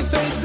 face to face.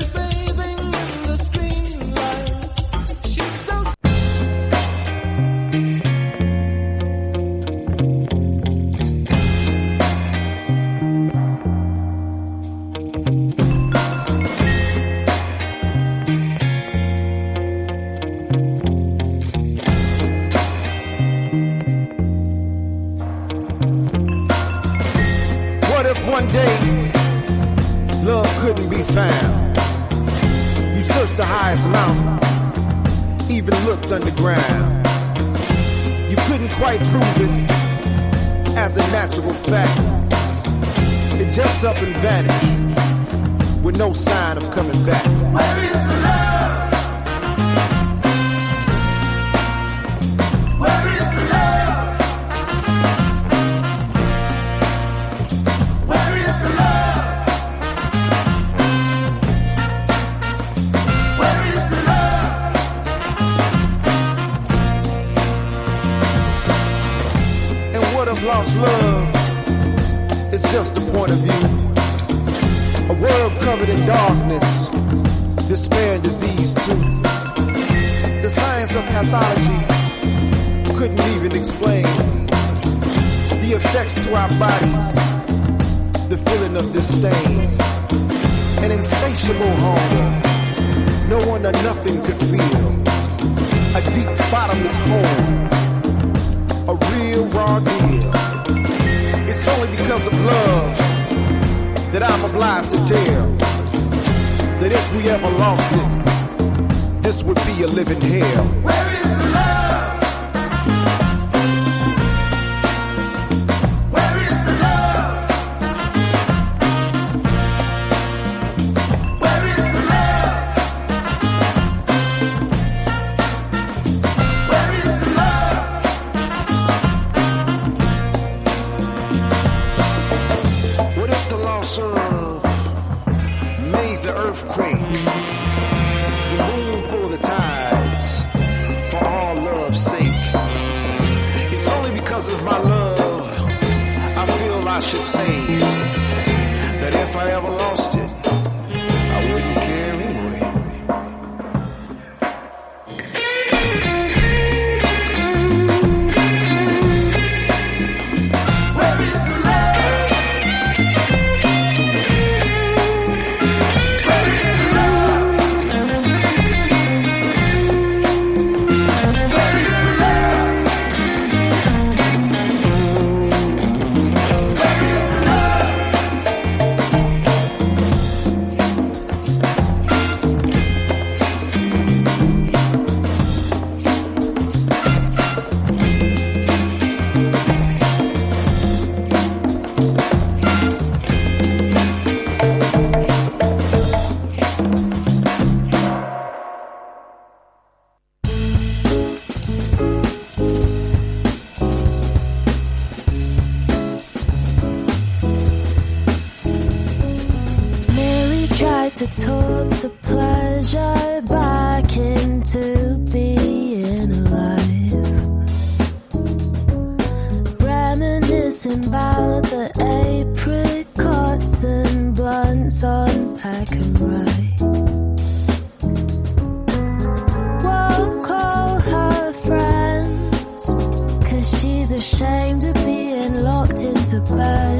dancing about the apricots and blunts on pack and ride. Won't call her friends, cause she's ashamed of being locked into bed.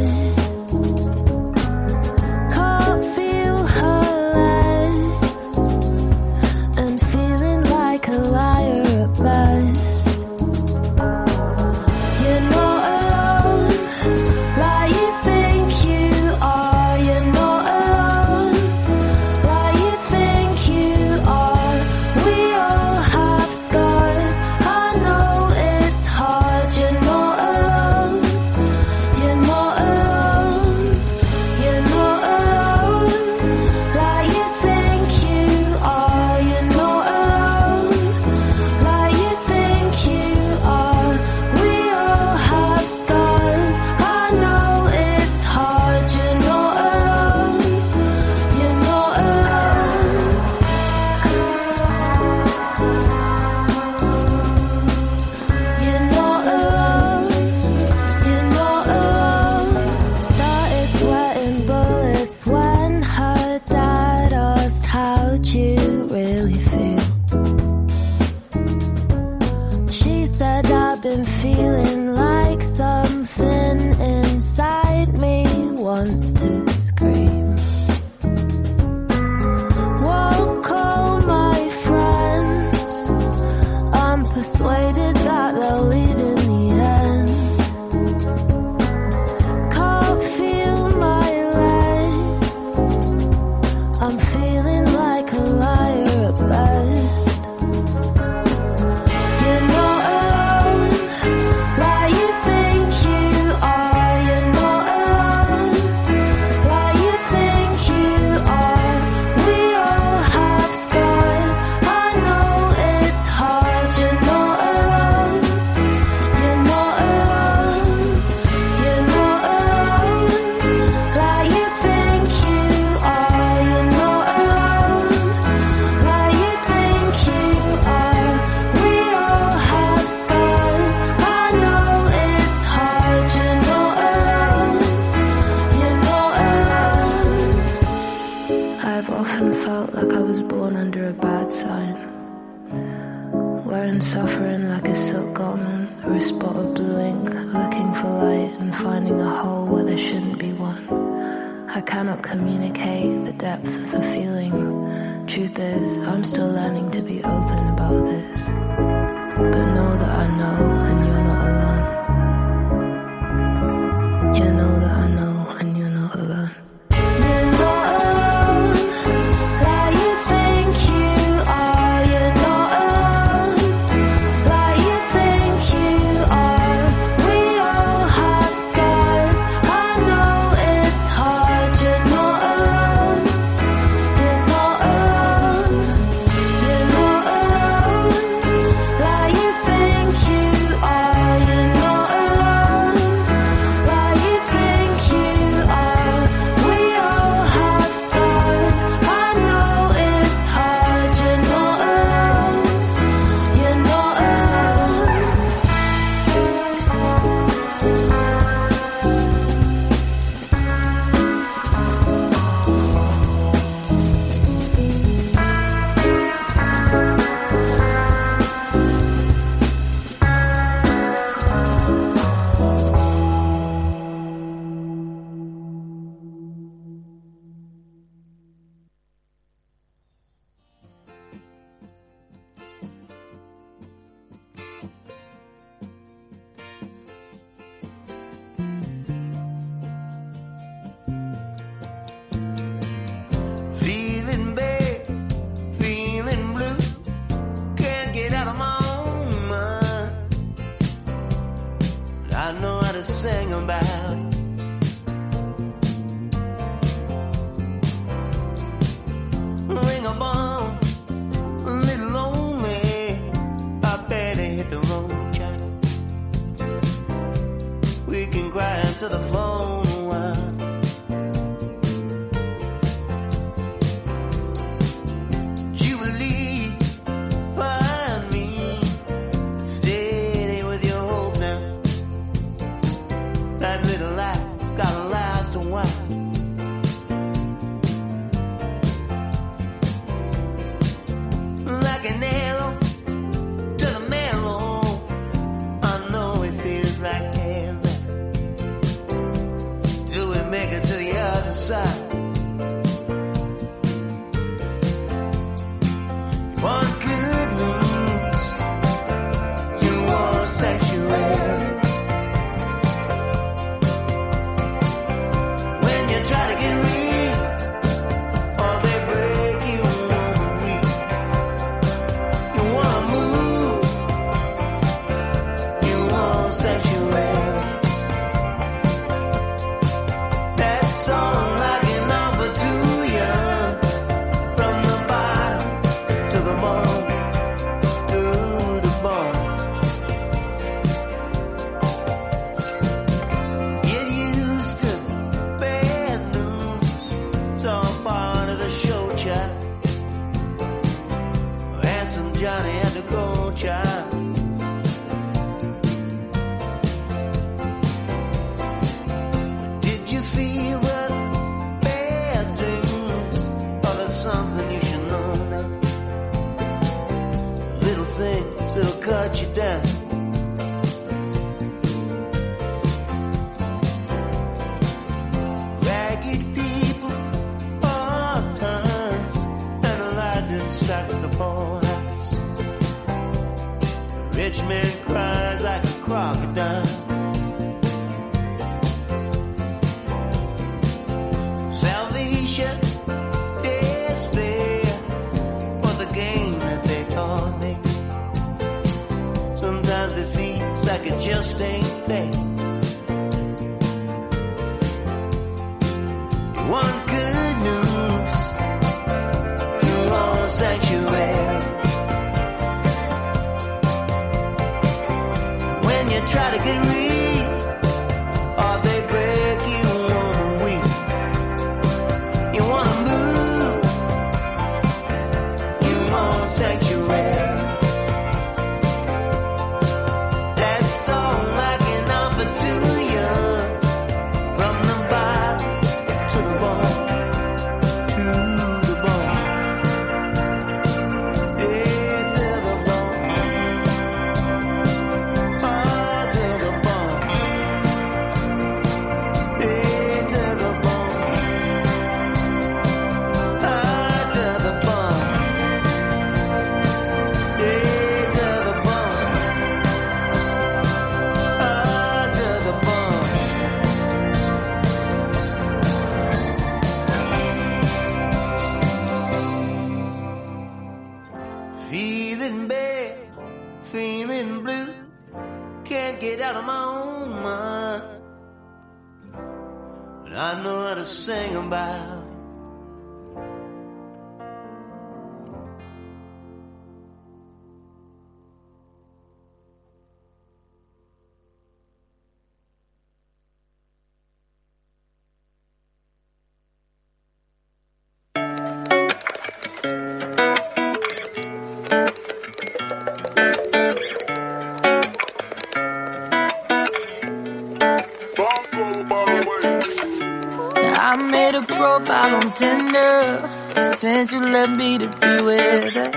Since you left me to be with her.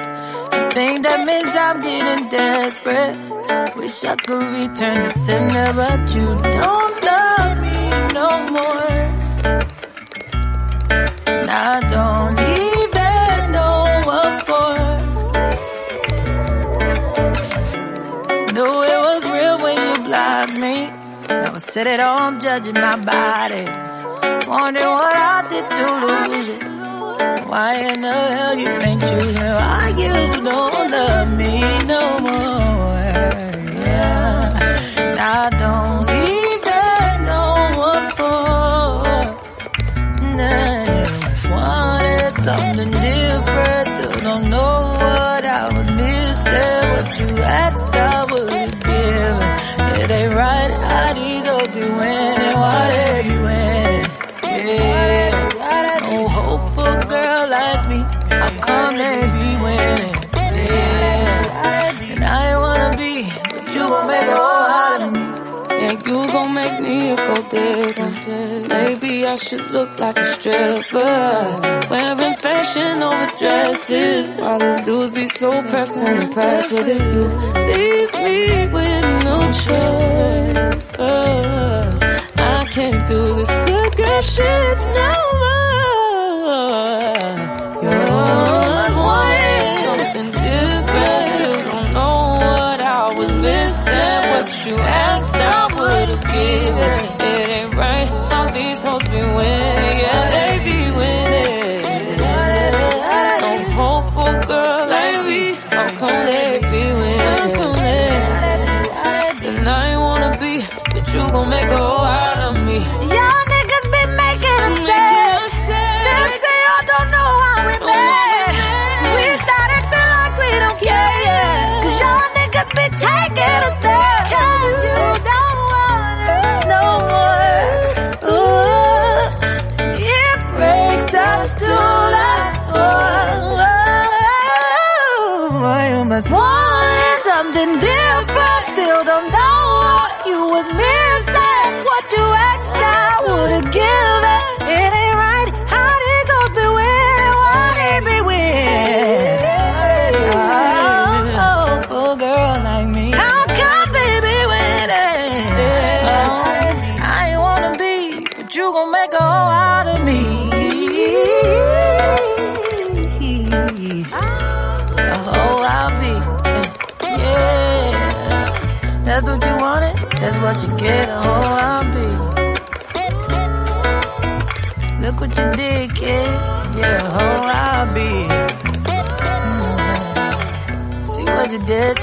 I think that means I'm getting desperate. Wish I could return the sender, but you don't love me no more. And I don't even know what for. Knew it was real when you blocked me. Never said it home judging my body. Wondering what I did to lose you. Why in the hell you ain't choose me? Why you don't love me no more? Yeah. I don't even know what for. Nah, just wanted something different. Still don't know what I was missing. What you asked, I would give. It ain't right how these Yeah, you gon' make me a gold digger. Maybe I should look like a stripper. Wearing fashion over dresses. While these dudes be so pressed and impressed with it. You leave me with no choice. Uh, I can't do this good girl shit no more. You always something different. Still don't know what I was missing. What you asked, I would've given. It ain't right how these hoes be winning. Yeah, they be winning. No hopeful girl like me. How come they be winning? How come they? And I ain't wanna be, but you gon' make a whole out of me. Y'all niggas been making a set. They say y'all don't know how we met. So we start acting like we don't care. Cause y'all niggas be taking a step. You must want something different. Still don't know what you was missing. What you asked, I would've you get. A whole I'll be. Look what you did, kid. Yeah, a whole I'll be. Mm. See what you did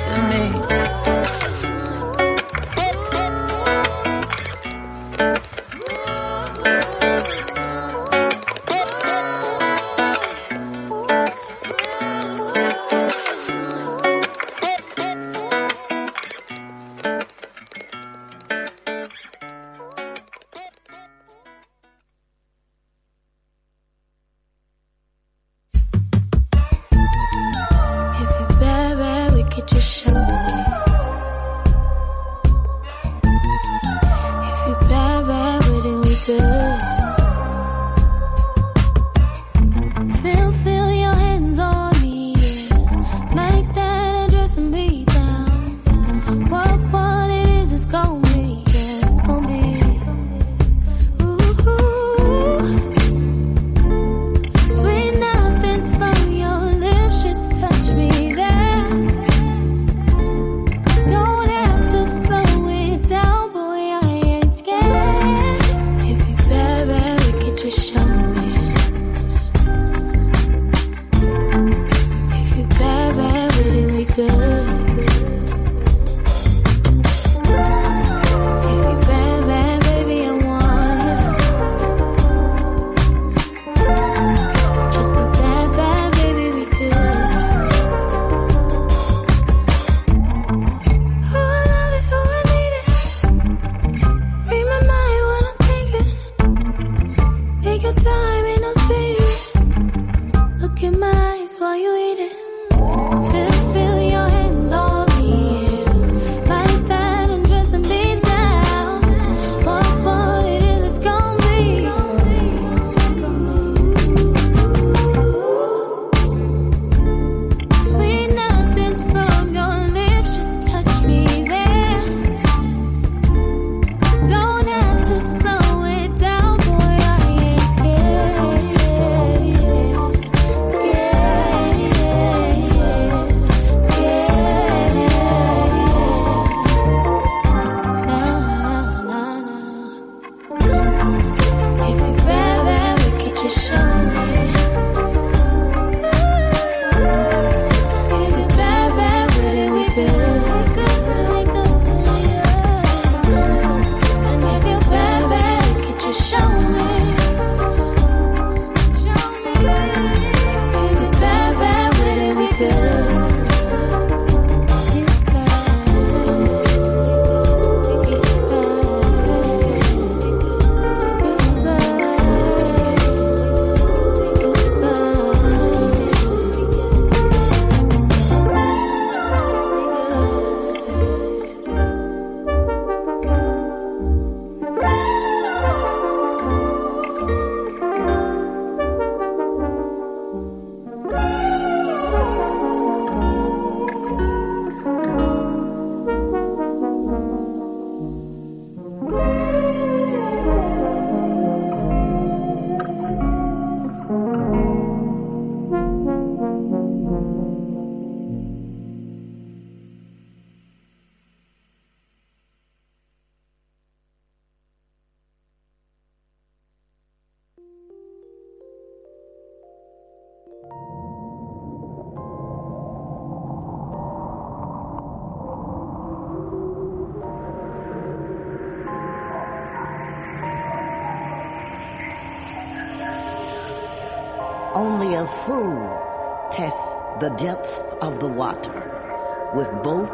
the depth of the water with both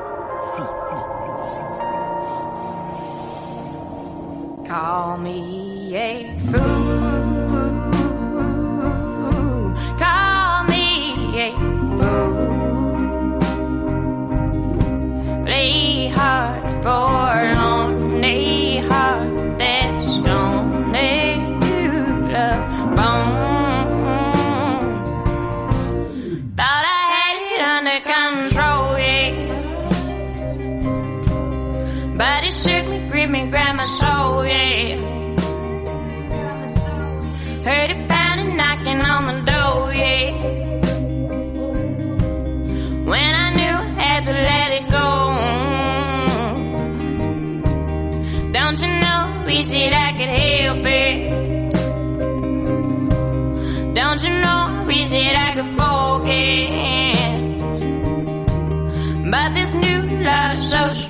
feet. Call me a fool. so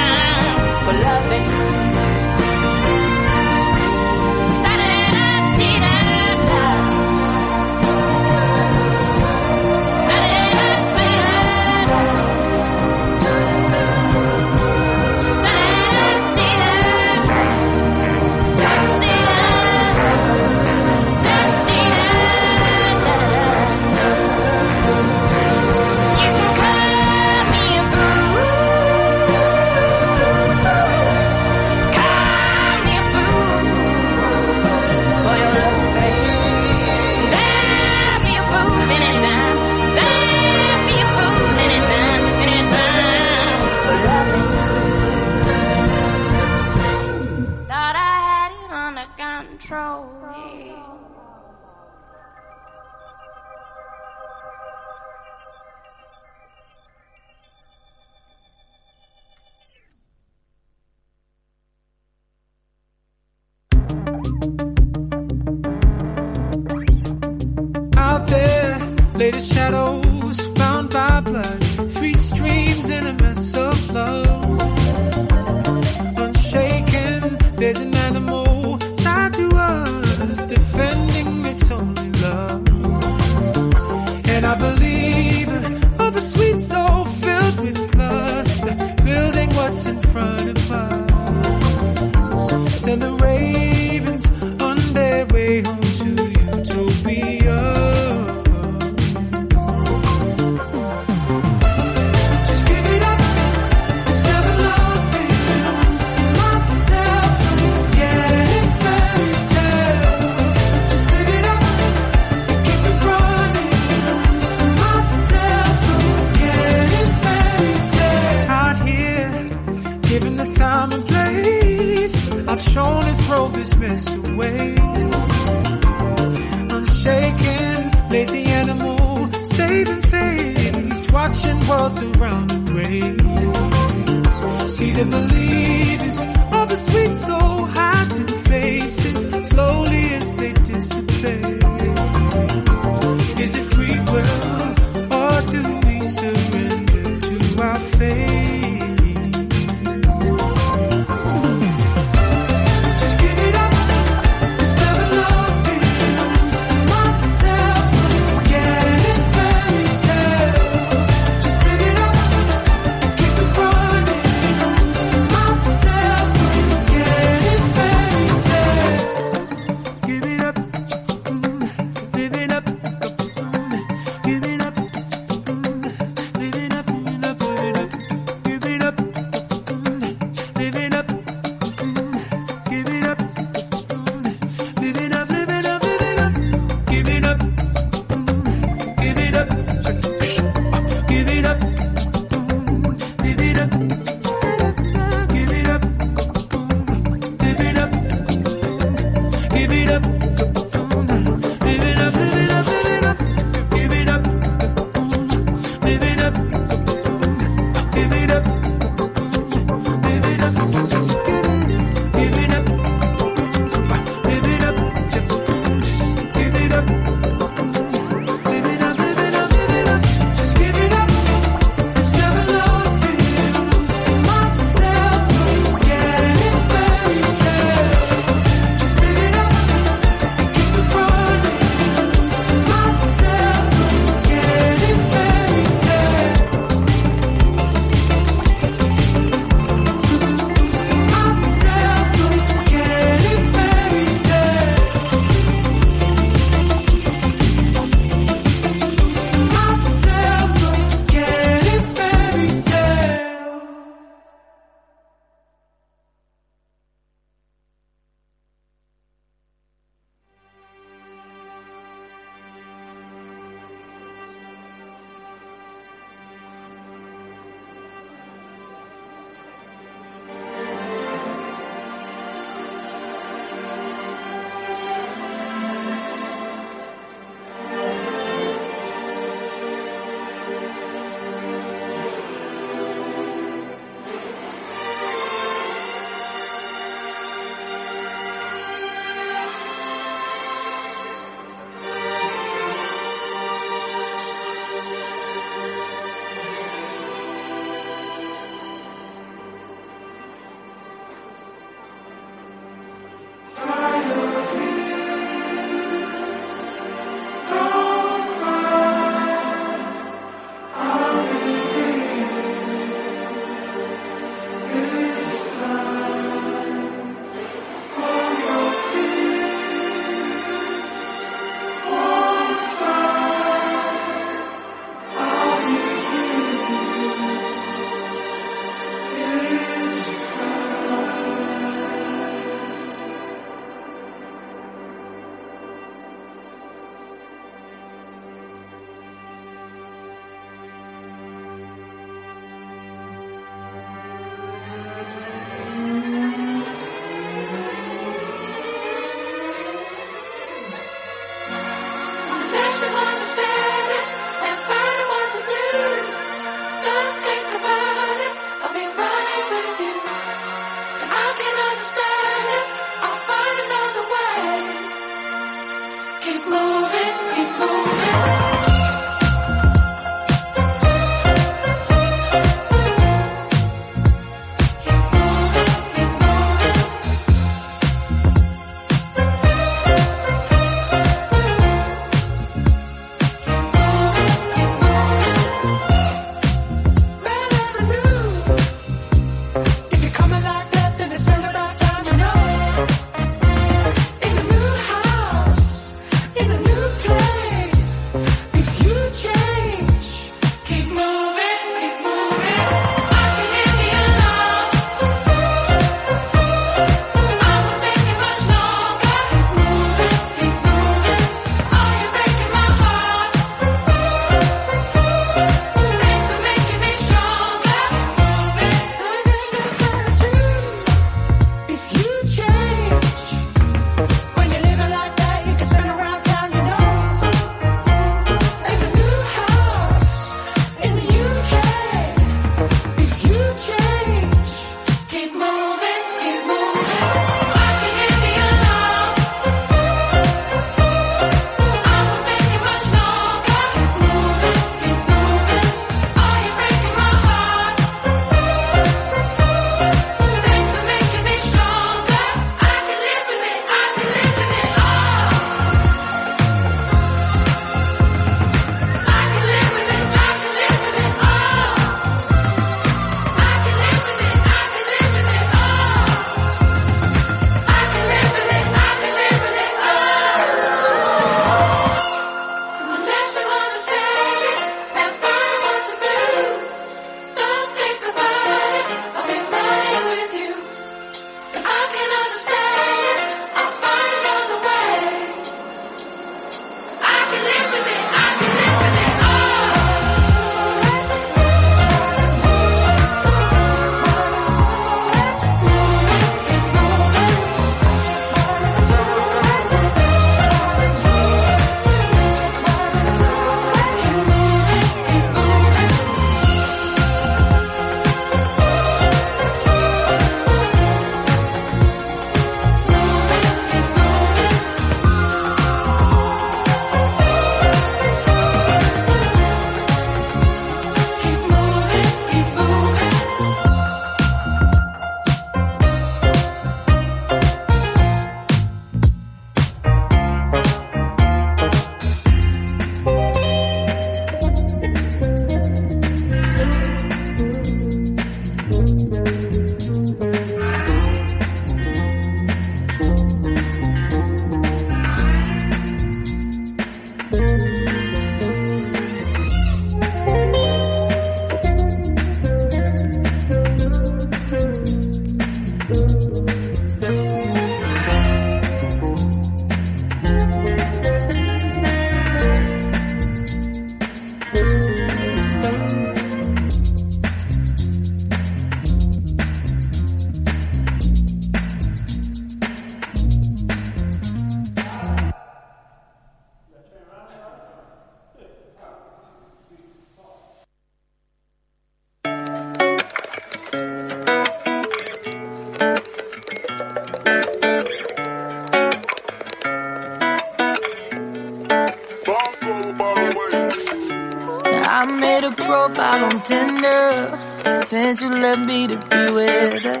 You left me to be with her.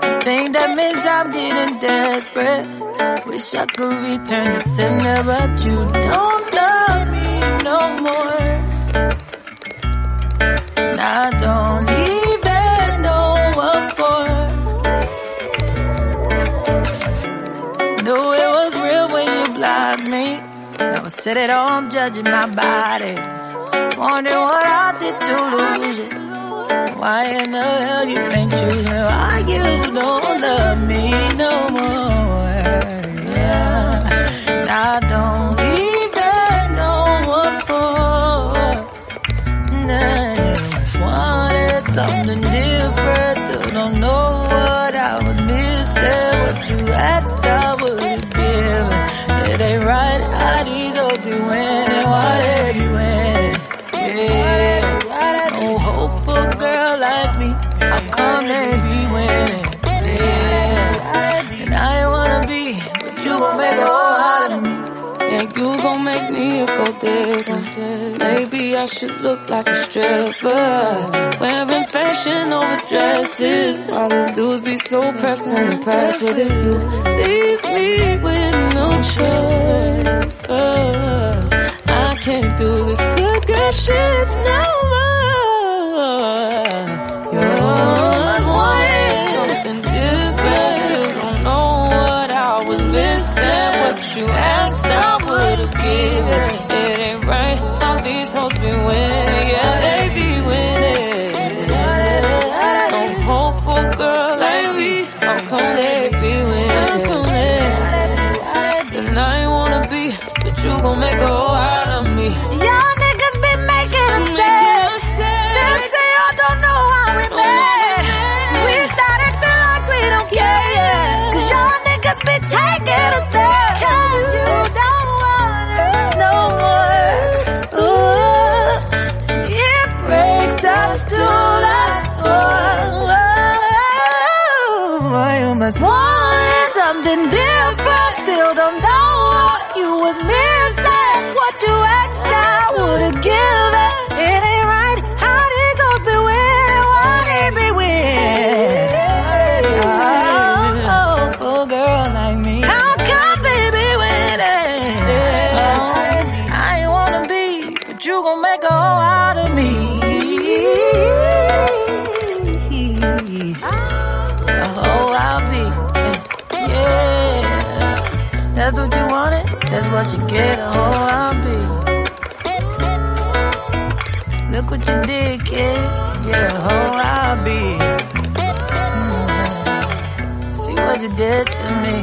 I think that means I'm getting desperate. Wish I could return the sender, but you don't love me no more. And I don't even know what for. Knew it was real when you blocked me. Now I sit at home judging my body. Wondering what I did to lose you. Why in the hell you ain't choose? Why you don't love me no more? Yeah, I don't even know what for. Nah, just wanted something different. Still don't know what I was missing. What you asked, I would've given. It ain't right how these hoes be winning. Why they a gold digger. Maybe I should look like a stripper. Wearing fashion over dresses. While these dudes be so pressed and impressed with it. You leave me with no choice. Uh, I can't do this good girl shit no more. You're always wanted something different. Missing. What you asked, I would've given. It ain't right how these hoes be winning. Yeah, they be winning. No hopeful girl like me. How come they be winning? And I ain't wanna be, but you gon' make a whole out of me. Y'all niggas been making a set. They say y'all don't know how we met. So we start acting like we don't care. Cause y'all niggas be taking You must something different. Still don't know what you was missing. Hoe I'll be. Look what you did, kid. Yeah, hoe I'll be. Mm. See what you did to me.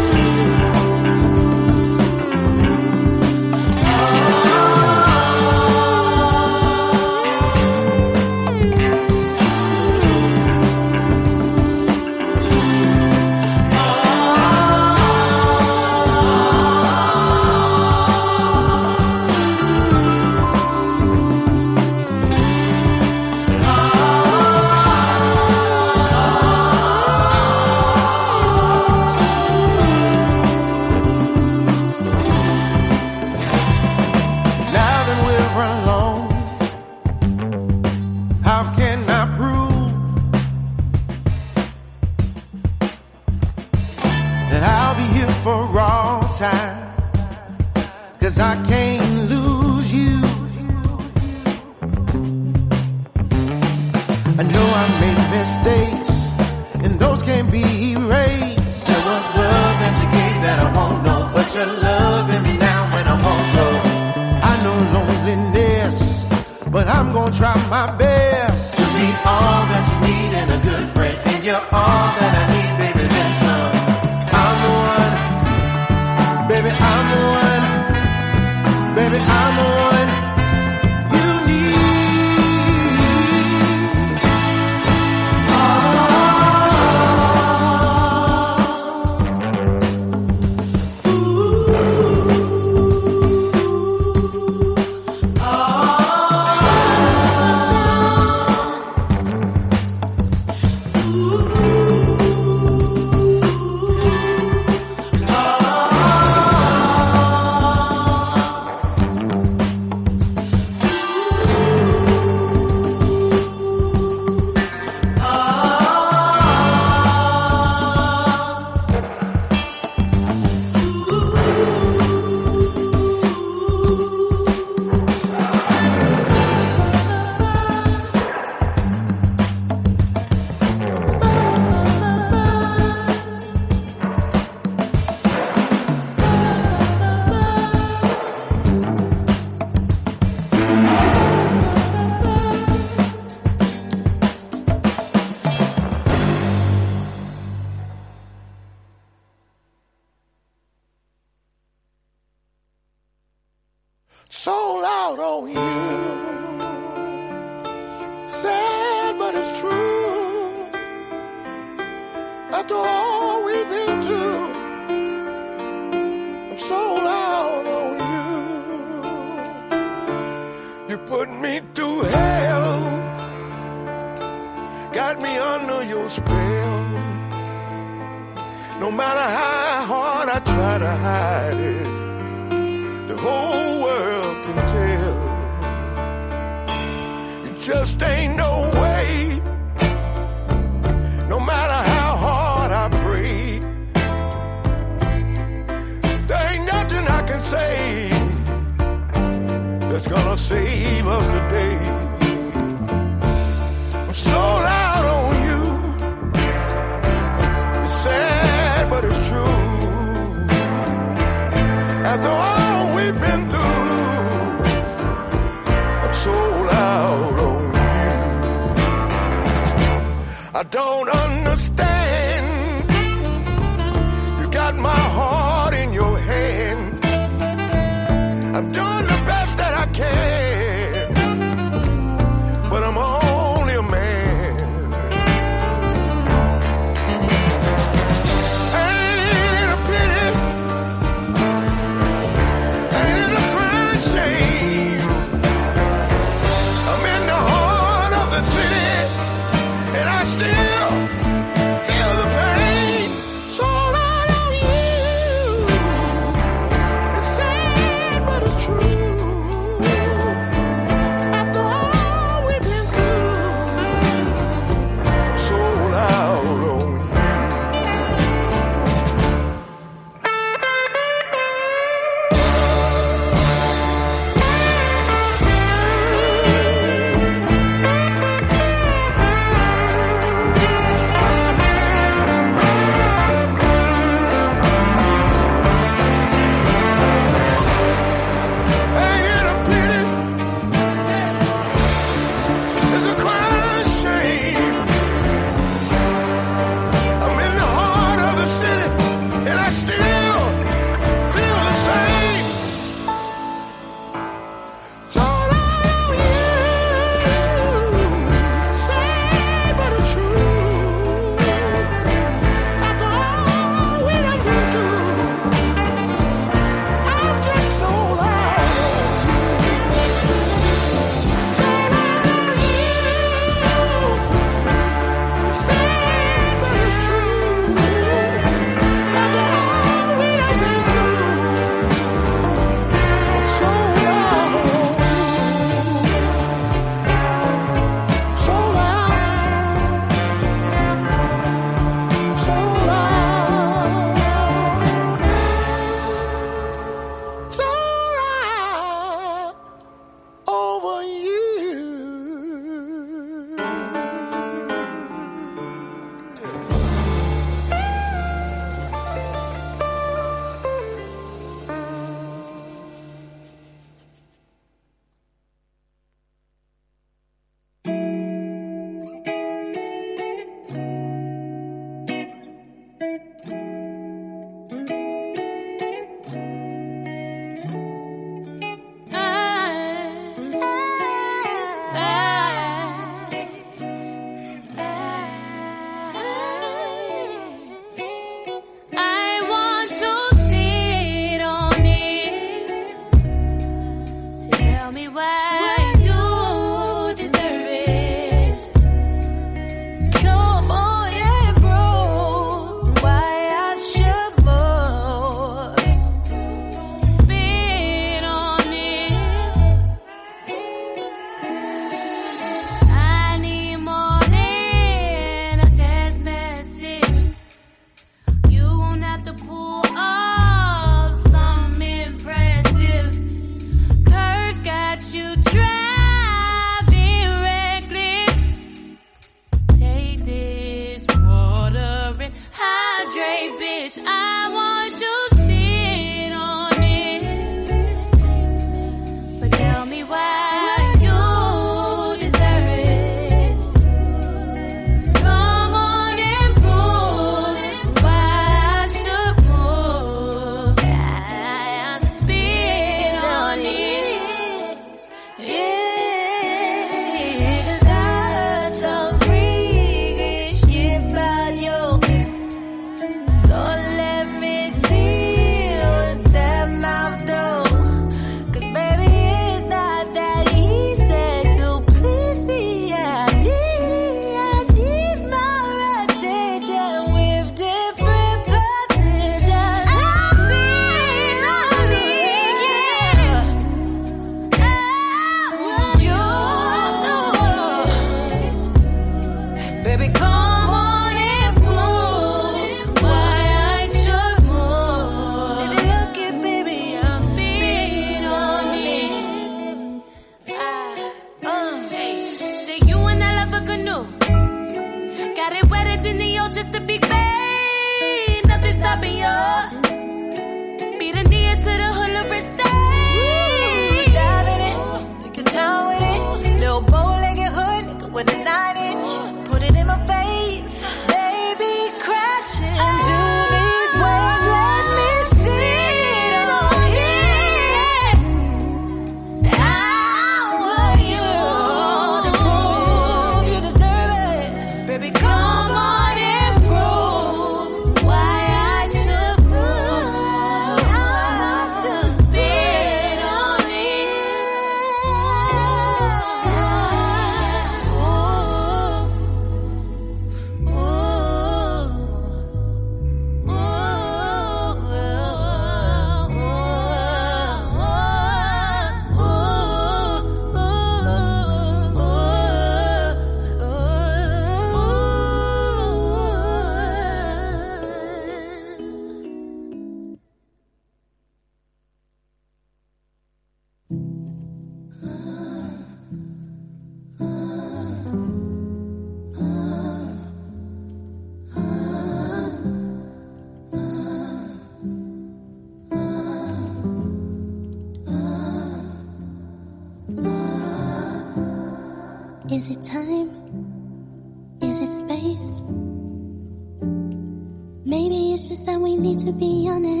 To be honest.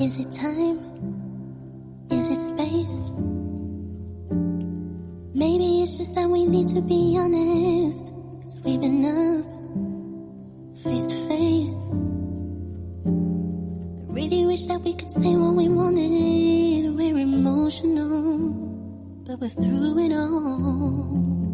Is it time? Is it space? Maybe it's just that we need to be honest. Cause we've been up face to face. I really wish that we could say what we wanted. We're emotional, but we're through it all.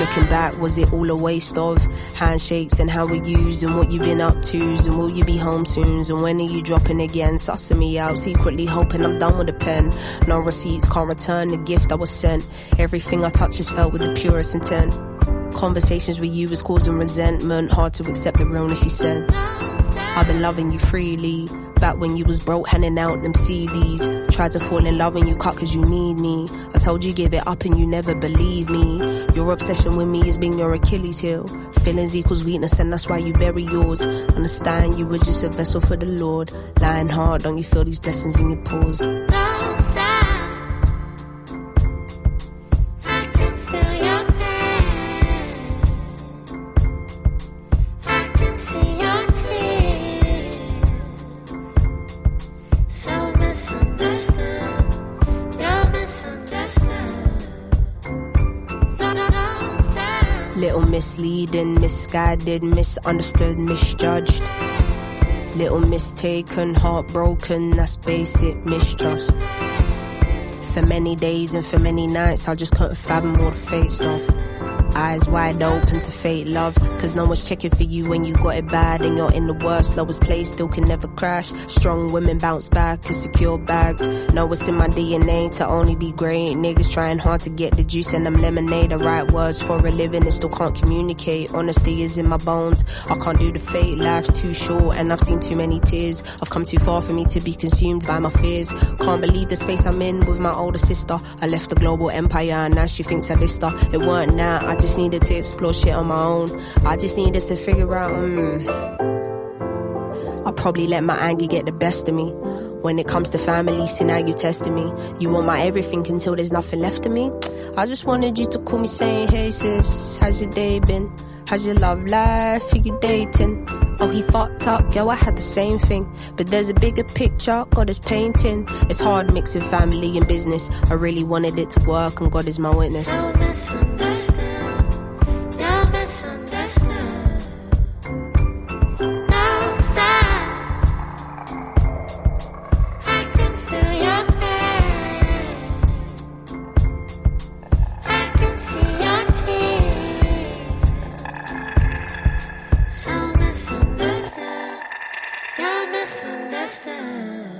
Looking back, was it all a waste of handshakes and how we used and what you've been up to? And will you be home soon? And when are you dropping again? Sussing me out, secretly hoping I'm done with the pen. No receipts, can't return the gift I was sent. Everything I touch is felt with the purest intent. Conversations with you was causing resentment, hard to accept the realness she said. I've been loving you freely. Back when you was broke, handing out them CDs. Tried to fall in love and you cut cause you need me. I told you give it up and you never believe me. Your obsession with me has been your Achilles heel. Feelings equals weakness and that's why you bury yours. Understand you were just a vessel for the Lord. Lying hard, don't you feel these blessings in your pores? Misguided, misunderstood, misjudged. Little mistaken, heartbroken, that's basic mistrust. For many days and for many nights, I just couldn't fathom all the fake stuff. Eyes wide open to fate love, cause no one's checking for you when you got it bad and you're in the worst, lowest place, still can never crash. Strong women bounce back and secure bags. Know it's in my DNA to only be great. Niggas trying hard to get the juice and them lemonade. The right words for a living and still can't communicate. Honesty is in my bones. I can't do the fate, life's too short and I've seen too many tears. I've come too far for me to be consumed by my fears. Can't believe the space I'm in with my older sister. I left the global empire and now she thinks I her. It weren't that, I just needed to explore shit on my own. I just needed to figure out, mm, I probably let my anger get the best of me. When it comes to family, see now you testing me. You want my everything until there's nothing left of me. I just wanted you to call me saying, hey sis, how's your day been? How's your love life? Are you dating? Oh, he fucked up, yo, I had the same thing. But there's a bigger picture, God is painting. It's hard mixing family and business. I really wanted it to work, and God is my witness. So lesson.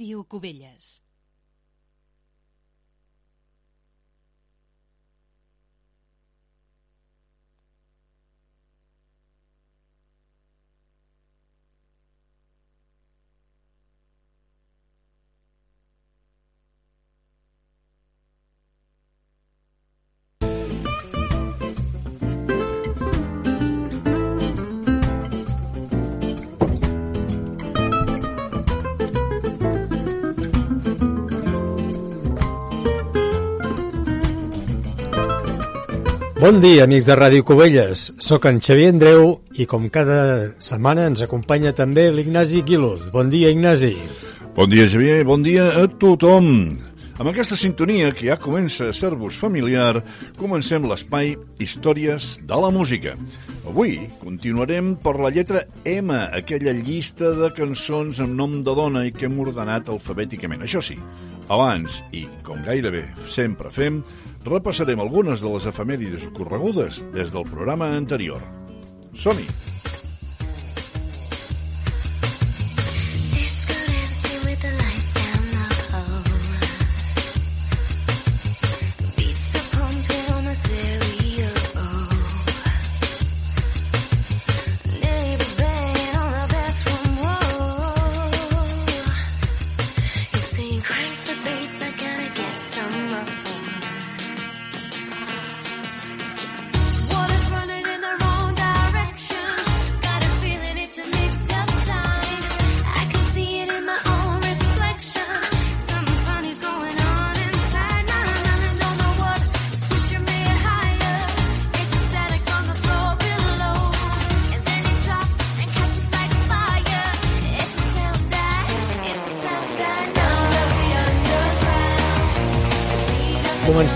Ràdio Cubelles. Bon dia, amics de Ràdio Cubelles. Soc en Xavier Andreu i com cada setmana ens acompanya també l'Ignasi Quilos. Bon dia, Ignasi. Bon dia, Xavier, bon dia a tothom. Amb aquesta sintonia que ja comença a ser-vos familiar, comencem l'espai Històries de la Música. Avui continuarem per la lletra M, aquella llista de cançons amb nom de dona i que hem ordenat alfabèticament. Això sí, abans, i com gairebé sempre fem, repassarem algunes de les efemèrides ocorregudes des del programa anterior. Som-hi!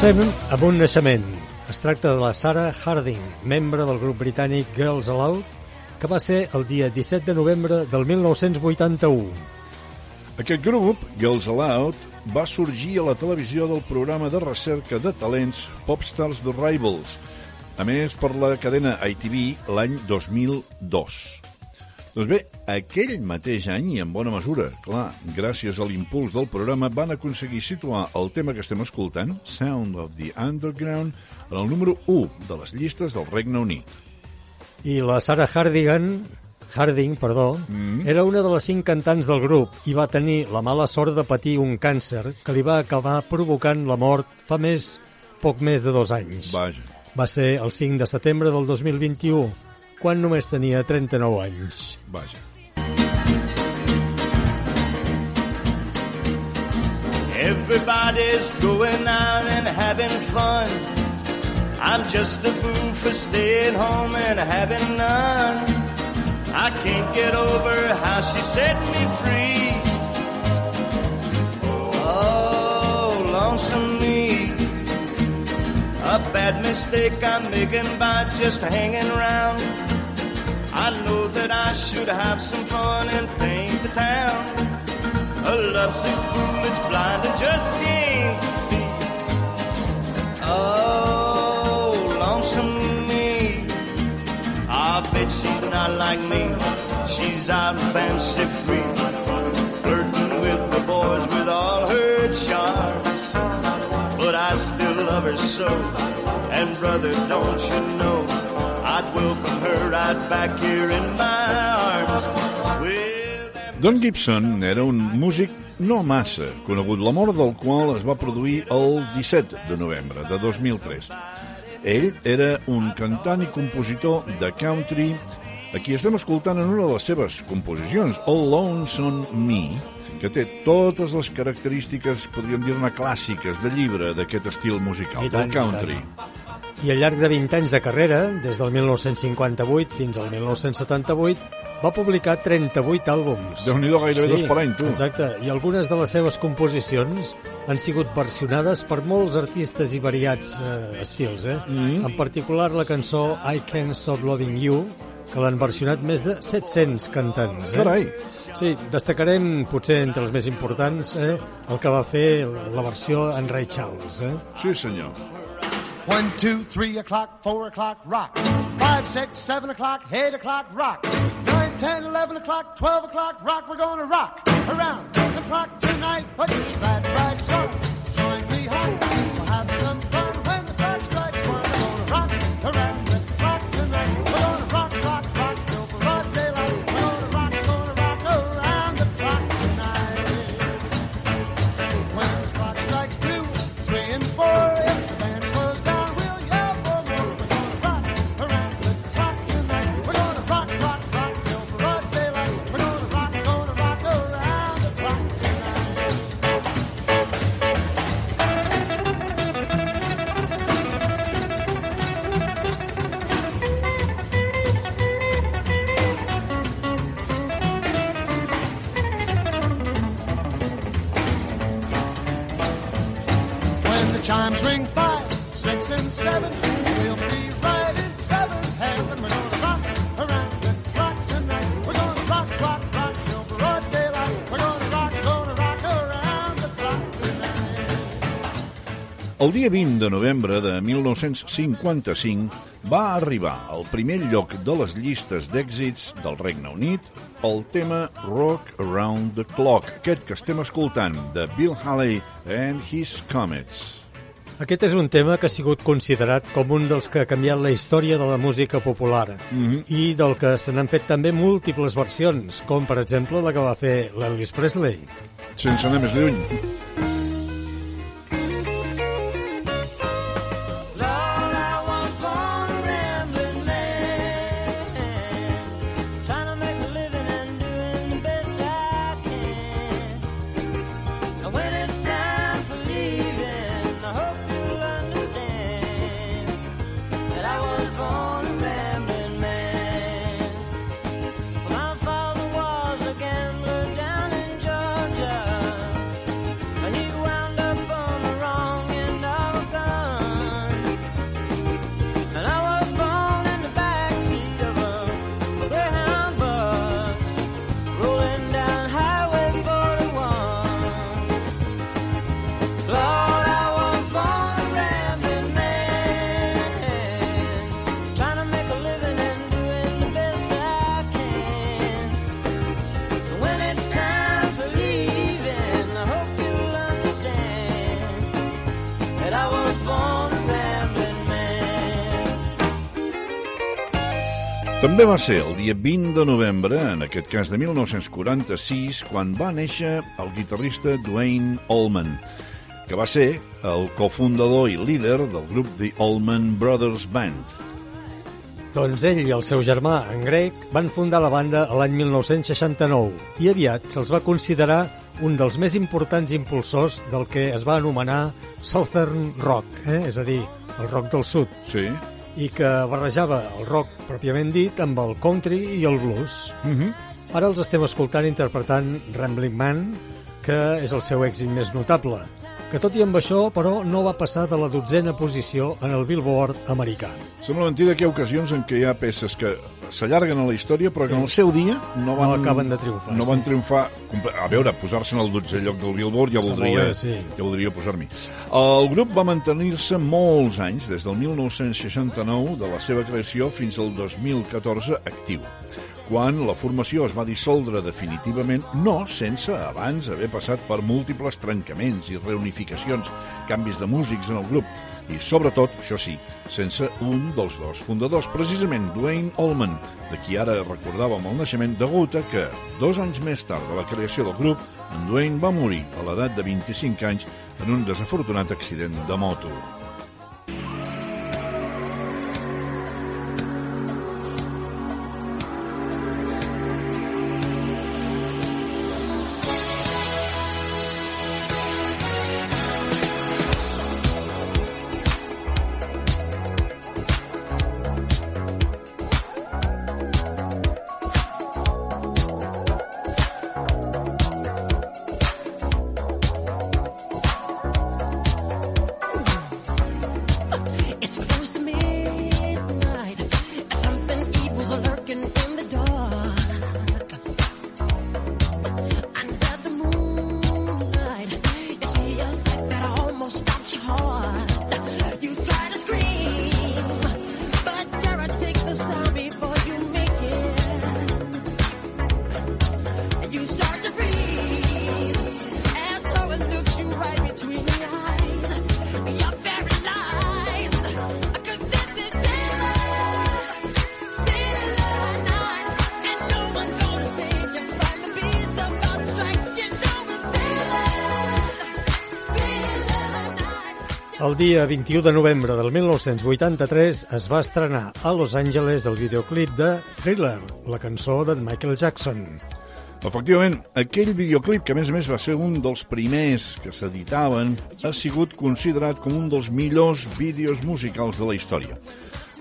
Comencem amb un naixement. Es tracta de la Sarah Harding, membre del grup britànic Girls Aloud, que va ser el dia 17 de novembre del 1981. Aquest grup, Girls Aloud, va sorgir a la televisió del programa de recerca de talents Popstars The Rivals, a més per la cadena ITV l'any 2002. Doncs bé, aquell mateix any, i en bona mesura, clar, gràcies a l'impuls del programa, van aconseguir situar el tema que estem escoltant, Sound of the Underground, en el número 1 de les llistes del Regne Unit. I la Sarah Hardigan, Harding, perdó, mm. era una de les cinc cantants del grup i va tenir la mala sort de patir un càncer que li va acabar provocant la mort fa més, poc més de dos anys. Vaja. Va ser el 5 de setembre del 2021, quan només tenia 39 anys. Vaja. Everybody's going out and having fun. I'm just a fool for staying home and having none. I can't get over how she set me free. Oh, lonesome me. A bad mistake I'm making by just hanging around. I know that I should have some fun and paint the town. A lovesick fool that's blind and just can't see. Oh, lonesome me. I bet she's not like me. She's out fancy free, flirting with the boys with all her charms. But I still love her so. And brother, don't you know, I'd welcome her right back here in my arms. Don Gibson era un músic no massa conegut, la mort del qual es va produir el 17 de novembre de 2003. Ell era un cantant i compositor de country a qui estem escoltant en una de les seves composicions, All Lonesome Me, que té totes les característiques, podríem dir-ne clàssiques, de llibre d'aquest estil musical, tant, del country. i tant. I al llarg de 20 anys de carrera, des del 1958 fins al 1978, va publicar 38 àlbums. Déu-n'hi-do, gairebé dos per any, tu. Exacte, i algunes de les seves composicions han sigut versionades per molts artistes i variats eh, estils, eh? Mm -hmm. En particular la cançó I Can't Stop Loving You, que l'han versionat més de 700 cantants. Eh? Carai. Sí, destacarem, potser entre els més importants, eh, el que va fer la versió en Ray Charles. Eh? Sí, senyor. One, two, three o'clock, four o'clock, rock. Five, six, seven o'clock, eight o'clock, rock. Nine, ten, eleven o'clock, twelve o'clock, rock. We're gonna rock around the clock tonight. Put your glad rags on. Join me home. We'll have some fun when the clock strikes one. We're gonna rock around El dia 20 de novembre de 1955 va arribar al primer lloc de les llistes d'èxits del Regne Unit el tema Rock Around the Clock, aquest que estem escoltant, de Bill Haley and His Comets. Aquest és un tema que ha sigut considerat com un dels que ha canviat la història de la música popular Mm -hmm. i del que se n'han fet també múltiples versions, com per exemple la que va fer l'Elvis Presley. Sense anar més lluny. També va ser el dia 20 de novembre, en aquest cas de 1946, quan va néixer el guitarrista Dwayne Allman, que va ser el cofundador i líder del grup The Allman Brothers Band. Doncs ell i el seu germà, en Greg, van fundar la banda l'any 1969 i aviat se'ls va considerar un dels més importants impulsors del que es va anomenar Southern Rock, eh? és a dir, el rock del sud. Sí. I que barrejava el rock pròpiament dit amb el country i el blues. Mm -hmm. Ara els estem escoltant interpretant Rambling Man, que és el seu èxit més notable, que tot i amb això, però, no va passar de la dotzena posició en el Billboard americà. Sembla mentida que hi ha ocasions en què hi ha peces que s'allarguen a la història però que Sí. en el seu dia no van, No acaben de triomfar, No van sí. triomfar. comple- A veure, posar-se en el 12è lloc del Billboard ja Està voldria, bé, sí. ja voldria posar-m'hi. El grup va mantenir-se molts anys, des del 1969 de la seva creació fins al 2014 actiu quan la formació es va dissoldre definitivament, no sense abans haver passat per múltiples trencaments i reunificacions, canvis de músics en el grup, i sobretot, això sí, sense un dels dos fundadors, precisament Dwayne Allman, de qui ara recordàvem el naixement, degut a que, dos anys més tard de la creació del grup, en Dwayne va morir a l'edat de 25 anys en un desafortunat accident de moto. Dia 21 de novembre del 1983 es va estrenar a Los Angeles el videoclip de Thriller, la cançó de Michael Jackson. Efectivament, aquell videoclip, que a més a més va ser un dels primers que s'editaven, ha sigut considerat com un dels millors vídeos musicals de la història.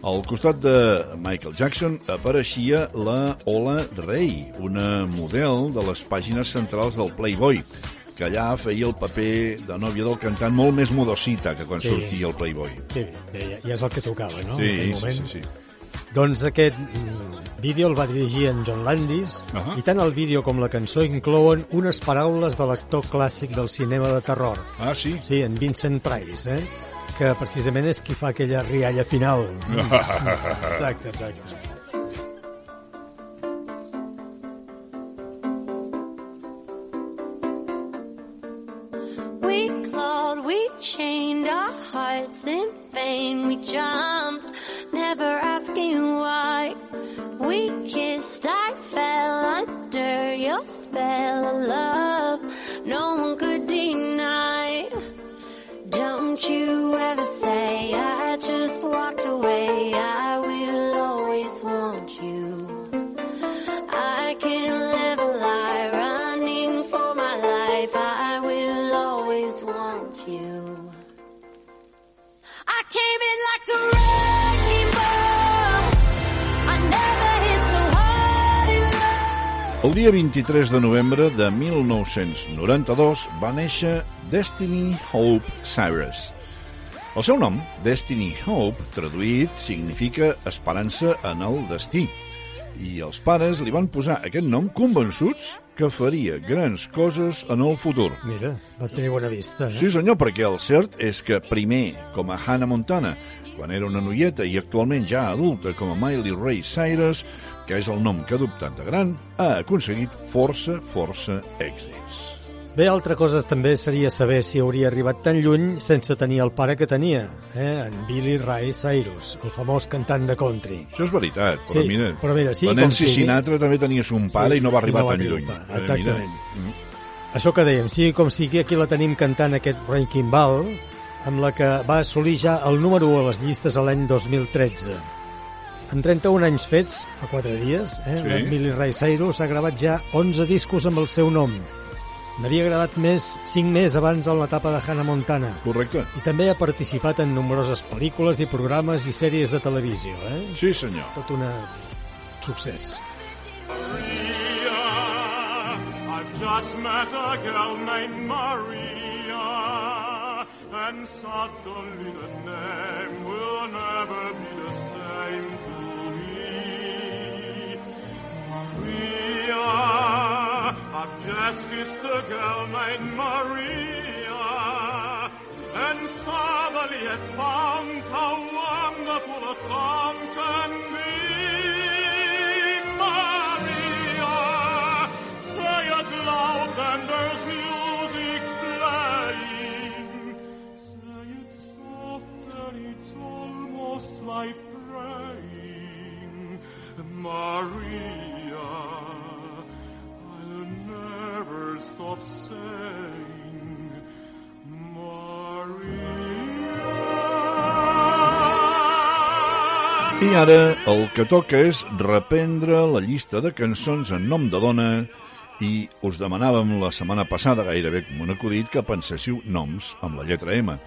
Al costat de Michael Jackson apareixia la Ola Rey, una model de les pàgines centrals del Playboy, que allà feia el paper de nòvia del cantant molt més modosita que quan Sí. sortia el Playboy. Sí, ja, ja és el que tocava, no? Sí, sí, sí, sí. Doncs aquest mm, vídeo el va dirigir en John Landis Ahà. i tant el vídeo com la cançó inclouen unes paraules de l'actor clàssic del cinema de terror. Ah, sí? Sí, en Vincent Price, eh? que precisament és qui fa aquella rialla final. exacte, exacte. Chained our hearts in vain. We jumped, never asking why. We kissed, El dia 23 de novembre de 1992 va néixer Destiny Hope Cyrus. El seu nom, Destiny Hope, traduït, significa esperança en el destí. I els pares li van posar aquest nom convençuts que faria grans coses en el futur. Mira, va tenir bona vista. Eh? Sí, senyor, perquè el cert és que primer, com a Hannah Montana, quan era una noieta i actualment ja adulta com a Miley Ray Cyrus, que és el nom que ha adoptat de gran, ha aconseguit força, força èxits. Bé, altra cosa també seria saber si hauria arribat tan lluny sense tenir el pare que tenia, eh? en Billy Ray Cyrus, el famós cantant de country. Això és veritat, però Sí, mira, però mira, sí, la Nancy sigui. Sinatra també tenia son pare Sí, i no va arribar no va tan lluny. pa, Eh, exactament. mira. Mm. Això que dèiem, sigui com sigui, aquí la tenim cantant aquest Ranking Ball, amb la que va assolir ja el número 1 a les llistes l'any 2013. En 31 anys fets, fa 4 dies, eh, Sí. Billy Ray Cyrus ha gravat ja 11 discos amb el seu nom. N'havia gravat més, 5 més abans en l'etapa de Hannah Montana. Correcte. I també ha participat en nombroses pel·lícules i programes i sèries de televisió. Eh? Sí, senyor. Tot un succés. I've just met a girl named Maria, and suddenly the name will never be Maria, just kissed küsste girl mein Maria, And suddenly it found how wonderful a song can be. Maria, say it loud and there's music playing, say it soft and it's almost like praying, Maria. Never stop saying. I ara el que toca és reprendre la llista de cançons en nom de dona i us demanàvem la setmana passada, gairebé com un acudit, que penséssiu noms amb la lletra M.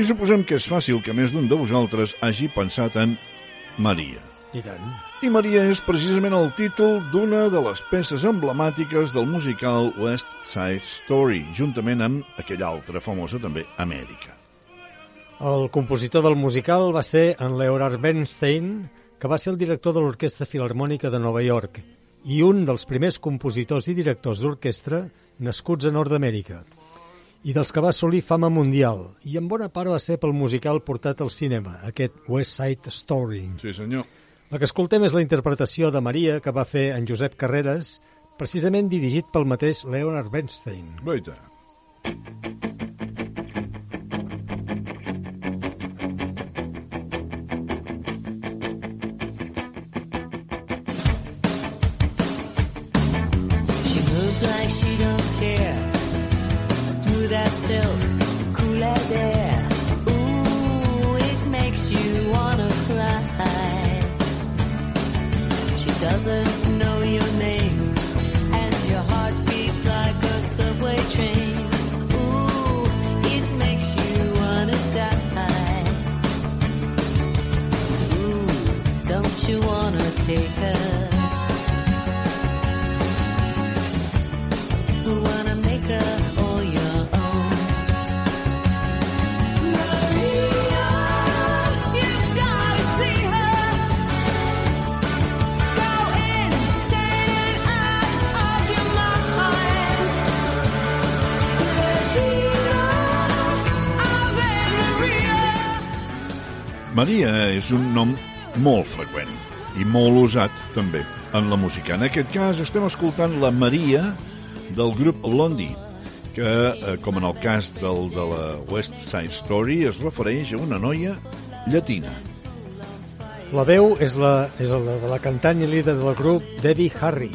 I suposem que és fàcil que més d'un de vosaltres hagi pensat en Maria. I tant. I Maria és precisament el títol d'una de les peces emblemàtiques del musical West Side Story, juntament amb aquella altra famosa també, Amèrica. El compositor del musical va ser en Leonard Bernstein, que va ser el director de l'Orquestra Filarmònica de Nova York i un dels primers compositors i directors d'orquestra nascuts a Nord-Amèrica i dels que va assolir fama mundial i en bona part va ser pel musical portat al cinema, aquest West Side Story. Sí, senyor. La que escoltem és la interpretació de Maria que va fer en Josep Carreras, precisament dirigit pel mateix Leonard Bernstein. Vaita. És un nom molt freqüent i molt usat també en la música. En aquest cas estem escoltant la Maria del grup Blondie, que, eh, com en el cas del, de la West Side Story, es refereix a una noia llatina. La veu és la, és la de la cantant i líder del grup Debbie Harry,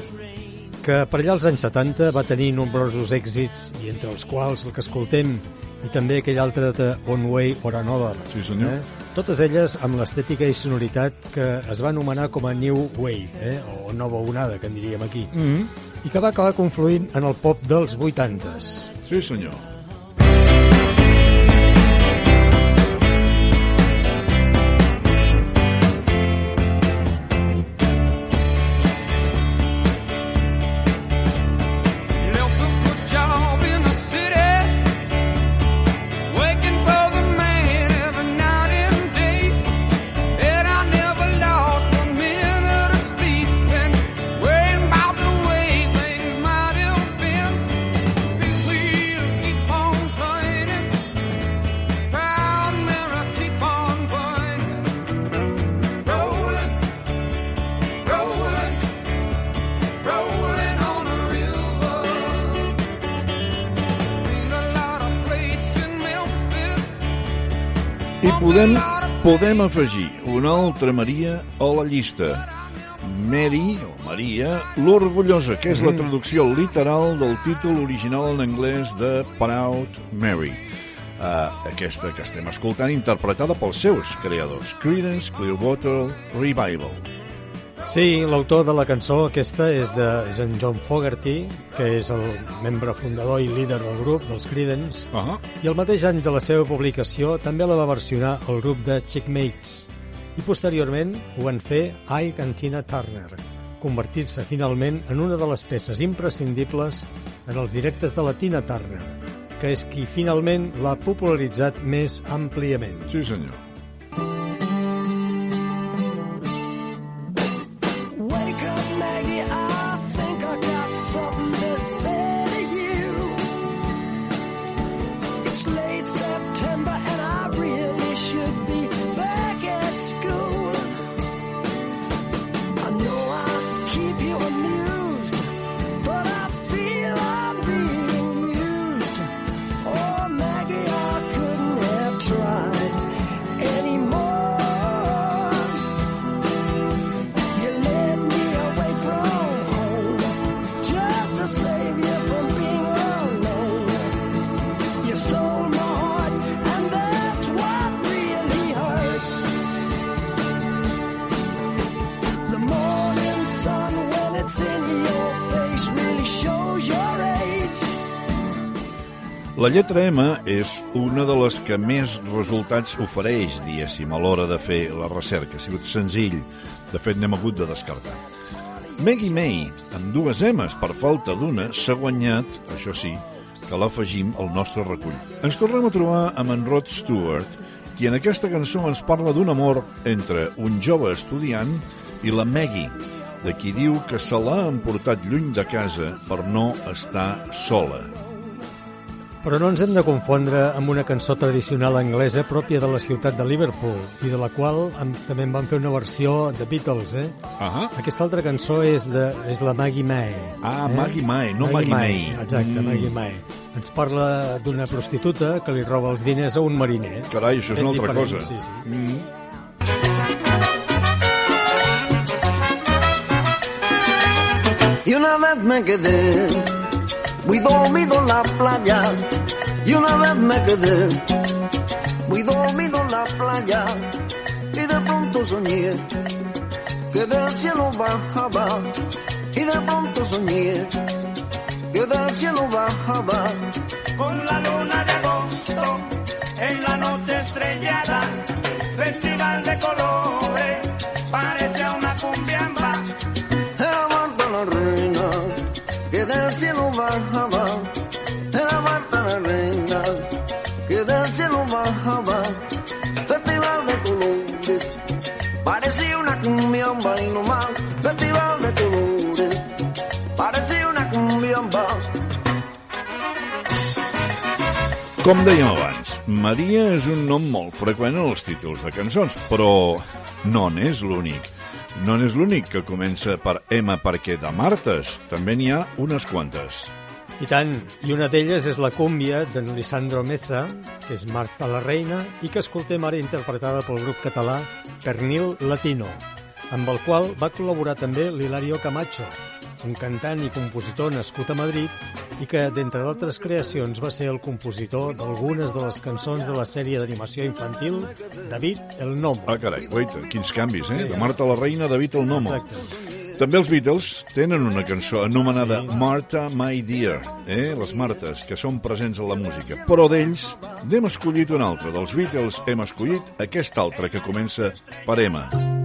que per allà als anys 70 va tenir nombrosos èxits, i entre els quals el que escoltem, i també aquell altre de One Way or Another. Sí, senyor. Totes elles amb l'estètica i sonoritat que es va anomenar com a New Wave, eh? o nova onada, que en diríem aquí, Mm -hmm. i que va acabar confluint en el pop dels 80s. Sí, senyor. Podem, afegir una altra Maria a la llista. Mary, o Maria, l'Orgullosa, que és la Mhm. traducció literal del títol original en anglès de Proud Mary. Uh, aquesta que estem escoltant interpretada pels seus creadors, Creedence Clearwater Revival. Sí, l'autor de la cançó aquesta és, de, és en John Fogerty, que és el membre fundador i líder del grup, dels Creedence, uh -huh. i el mateix any de la seva publicació també la va versionar el grup de Checkmates, i posteriorment ho van fer Ike and Tina Turner, convertint-se finalment en una de les peces imprescindibles en els directes de la Tina Turner, que és qui finalment l'ha popularitzat més àmpliament. Sí, senyor. La lletra M és una de les que més resultats ofereix, diguéssim, a l'hora de fer la recerca. Ha sigut senzill. De fet, n'hem hagut de descartar. Maggie May, amb dues M's per falta d'una, s'ha guanyat, això sí, que l'afegim al nostre recull. Ens tornem a trobar amb en Rod Stewart, qui en aquesta cançó ens parla d'un amor entre un jove estudiant i la Maggie, de qui diu que se l'ha emportat lluny de casa per no estar sola. Però no ens hem de confondre amb una cançó tradicional anglesa pròpia de la ciutat de Liverpool i de la qual en, també en van fer una versió de Beatles, eh? Uh -huh. Aquesta altra cançó és, de, és la Maggie May. Ah, Maggie May, no Maggie May. Exacte, Mm. Maggie May. Ens parla d'una prostituta que li roba els diners a un mariner. Carai, això és una altra diferent, cosa. Sí, sí. Mm. Y una vez me quedé, muy dormido en la playa. Y una vez me quedé, muy dormido la playa. Y de pronto soñé que del cielo bajaba. Y de pronto soñé que del cielo bajaba. con la luna Com dèiem abans, Maria és un nom molt freqüent en els títols de cançons, però no n'és l'únic. No n'és l'únic que comença per M perquè de Martes. També n'hi ha unes quantes. I tant, i una d'elles és la cúmbia d'en Lisandro Meza, que és Marta la Reina, i que escoltem ara interpretada pel grup català Pernil Latino, amb el qual va col·laborar també l'Hilario Camacho, un cantant i compositor nascut a Madrid i que, d'entre d'altres creacions, va ser el compositor d'algunes de les cançons de la sèrie d'animació infantil David el Nomo. Ah, carai, guaita, quins canvis, eh? De Marta la Reina, David el Nomo. Exacte. També els Beatles tenen una cançó anomenada Marta, My Dear, eh? les Martes, que són presents a la música. Però d'ells n'hem escollit una altra. Dels Beatles hem escollit aquesta altra, que comença per M. Michelle,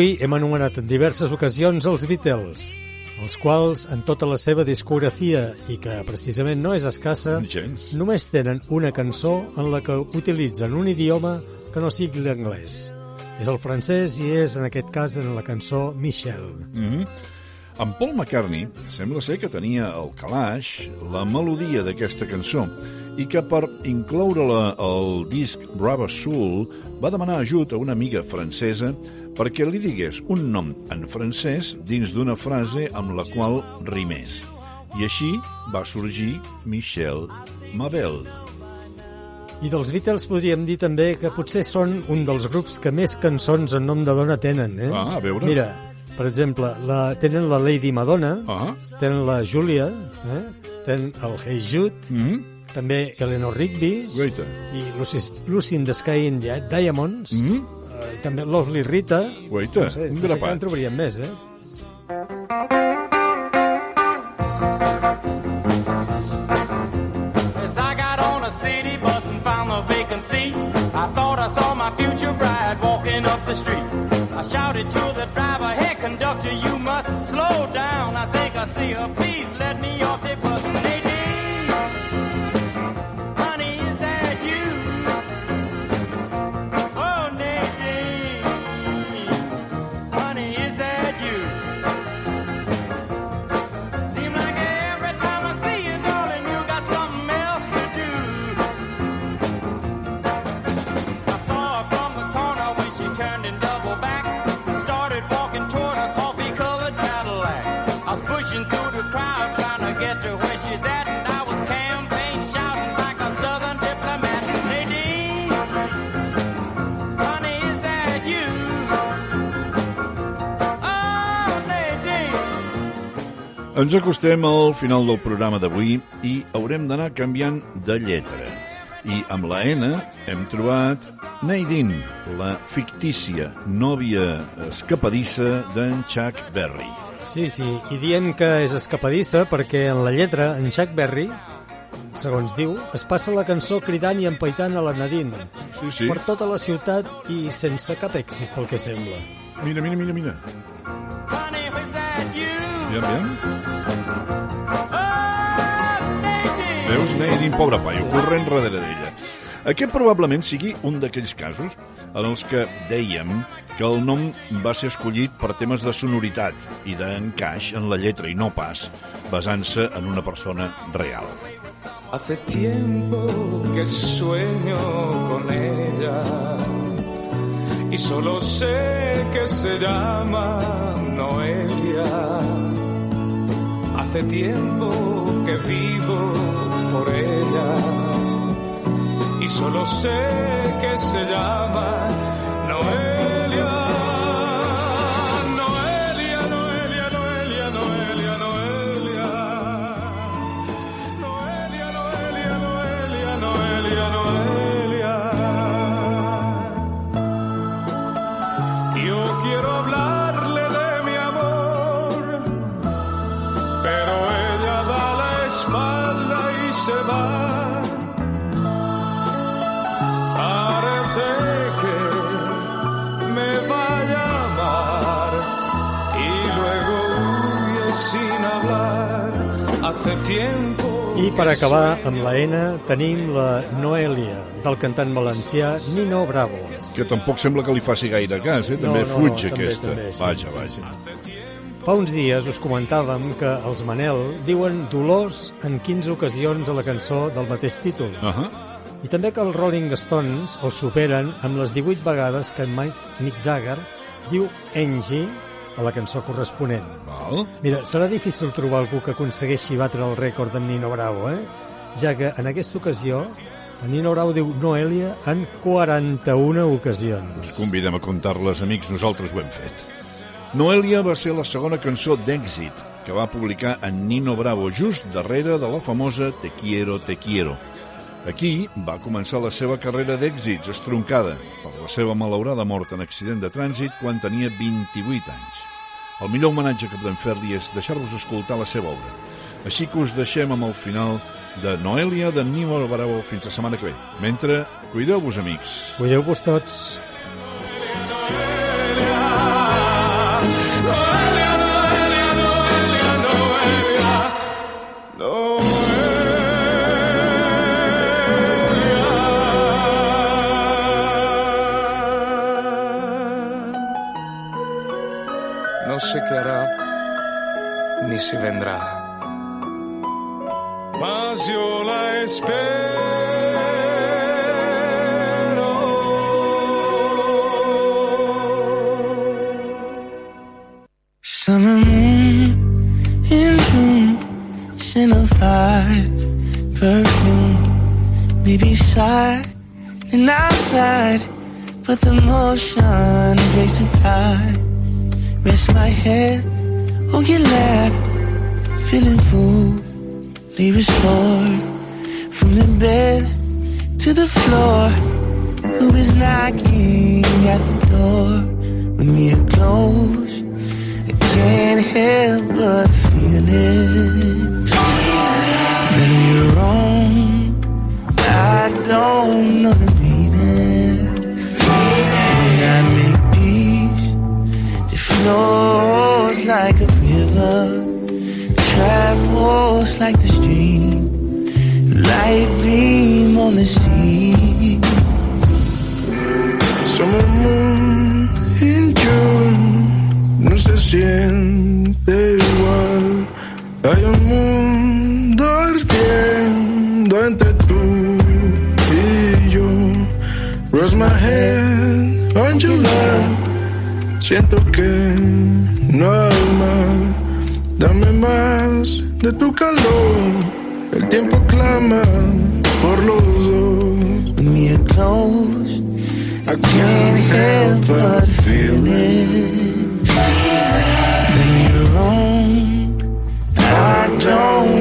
Avui hem anomenat en diverses ocasions els Beatles, els quals, en tota la seva discografia, i que precisament no és escassa, Gens. només tenen una cançó en la que utilitzen un idioma que no sigui l'anglès. És el francès i és, en aquest cas, en la cançó Michel. Mm -hmm. En Paul McCartney sembla ser que tenia al calaix la melodia d'aquesta cançó i que per incloure-la al disc Rubber Soul va demanar ajut a una amiga francesa perquè li digués un nom en francès dins d'una frase amb la qual rimés. I així va sorgir Michel Mabel. I dels Beatles podríem dir també que potser són un dels grups que més cançons en nom de dona tenen, eh? Ah, a veure. Mira, per exemple, la, tenen la Lady Madonna, ah. tenen la Julia, eh? tenen el Hey Jude, mm -hmm. també Eleanor Rigby, Guaita. i Lucy, Lucy in the Sky in the Diamonds, mm -hmm. Eh, també Lovely Rita. Guaita, no sé, un no sé en trobaríem més, eh? As I got on a city bus and found a vacant seat, I thought I saw my future bride walking up the street. I shouted to the driver, hey conductor, you must slow down. I think I see her, please let Ens acostem al final del programa d'avui i haurem d'anar canviant de lletra. I amb la N hem trobat Nadine, la fictícia nòvia escapadissa d'en Chuck Berry. Sí, sí, i diem que és escapadissa perquè en la lletra, en Chuck Berry, segons diu, es passa la cançó cridant i empaitant a la Nadine Sí, sí. per tota la ciutat i sense cap èxit, pel que sembla. Mira, mira, mira, mira. Aviam, aviam. Veus, Nadine, pobre paio, corrent darrere d'ella. Aquest probablement sigui un d'aquells casos en els que dèiem que el nom va ser escollit per temes de sonoritat i d'encaix en la lletra i no pas basant-se en una persona real. Hace tiempo que sueño con ella y solo sé que se llama Noelia. Hace tiempo que vivo por ella. Y solo sé que se llama acabar amb la N tenim la Noelia, del cantant valencià Nino Bravo. Que tampoc sembla que li faci gaire cas, eh? També No, no, fuig també, aquesta. també, sí, vaja, sí, vaja. sí. Fa uns dies us comentàvem que els Manel diuen Dolors en 15 ocasions a la cançó del mateix títol. Uh -huh. I també que els Rolling Stones els superen amb les 18 vegades que Mike Mick Jagger diu Angie a la cançó corresponent. Val. Mira, serà difícil trobar algú que aconsegueixi batre el rècord d'en Nino Bravo, eh? Ja que en aquesta ocasió en Nino Bravo diu Noelia en 41 ocasions. Us convidem a comptar-les, amics, nosaltres ho hem fet. Noelia va ser la segona cançó d'èxit que va publicar en Nino Bravo just darrere de la famosa Te quiero, te quiero. Aquí va començar la seva carrera d'èxits estroncada per la seva malaurada mort en accident de trànsit quan tenia 28 anys. El millor homenatge que podem fer-li és deixar-vos escoltar la seva obra. Així que us deixem amb el final de Noelia de Nino Bravo fins la setmana que ve. Mentre, cuideu-vos, amics. Cuideu-vos tots. Si vendrá. Mas yo la Summer moon in June, scent of five perfume, maybe side and outside, but the motion breaks the tide. Rest my head on your lap, feeling fully restored from the bed to the floor. Who is knocking at the door? When we are close, I can't help but feel it. That we're wrong, I don't know the meaning. When I make peace, it flows like a river, travels like the stream, light beam on the sea. Summer moon in June no se siente igual. Hay un mundo ardiendo entre tú y yo. Rest my head on your lap. Siento que. Dame más de tu calor. El tiempo clama por los dos. Are close, I can't help but feel it. That we're wrong, I don't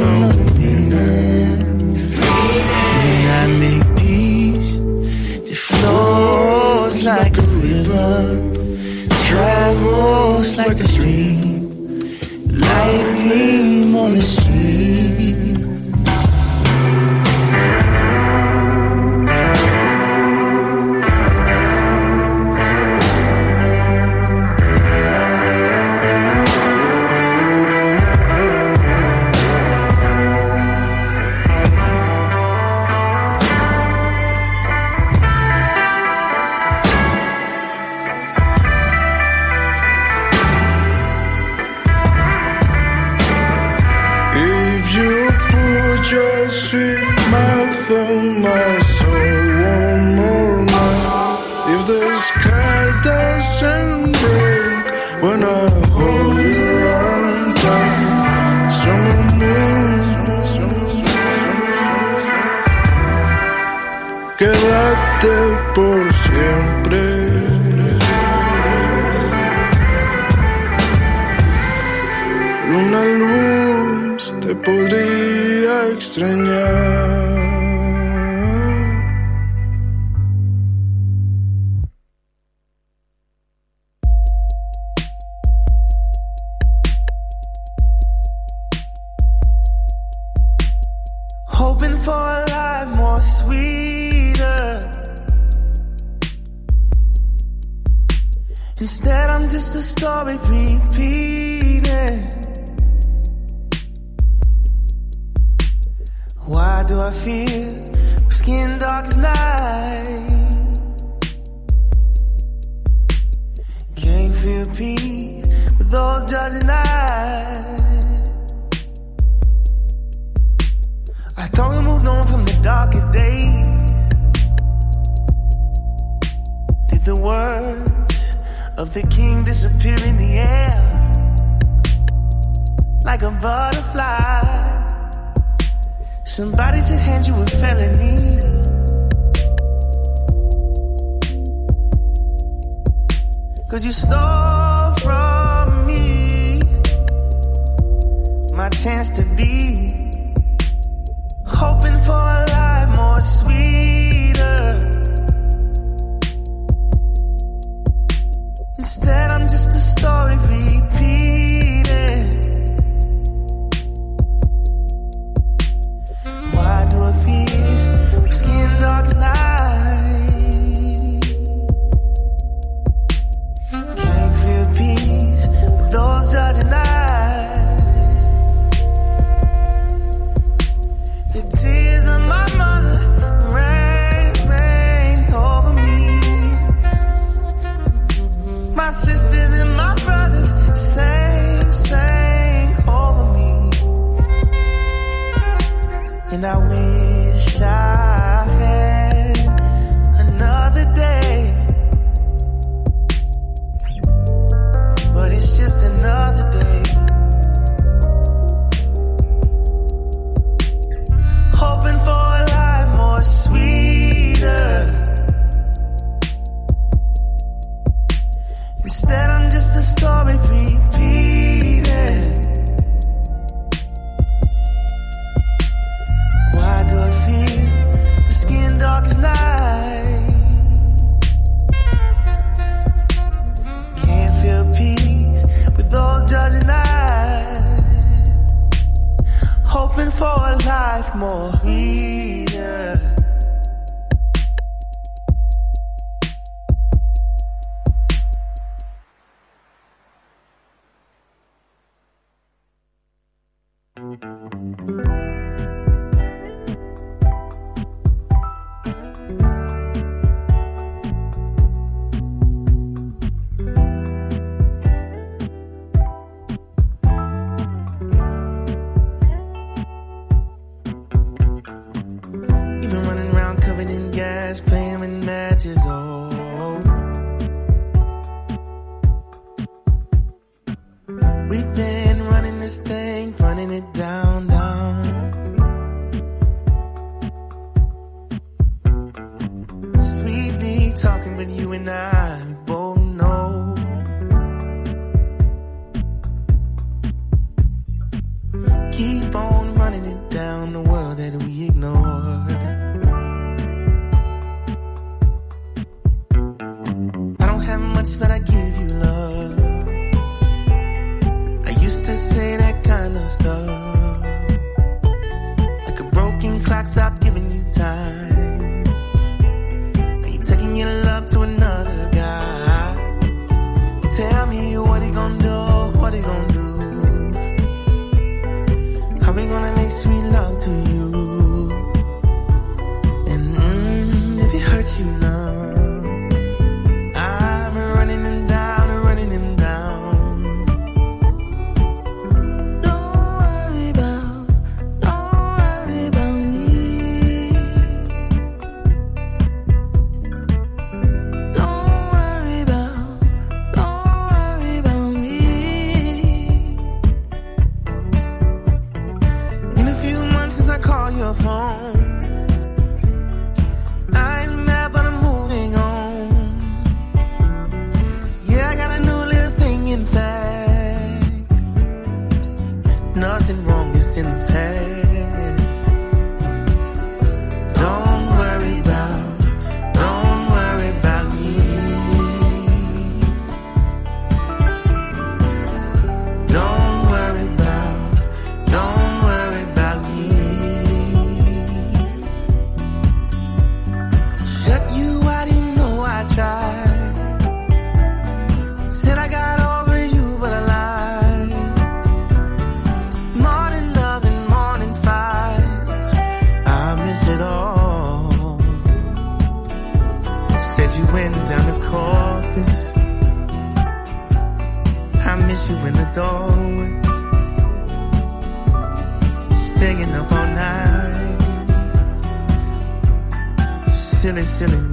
Silly,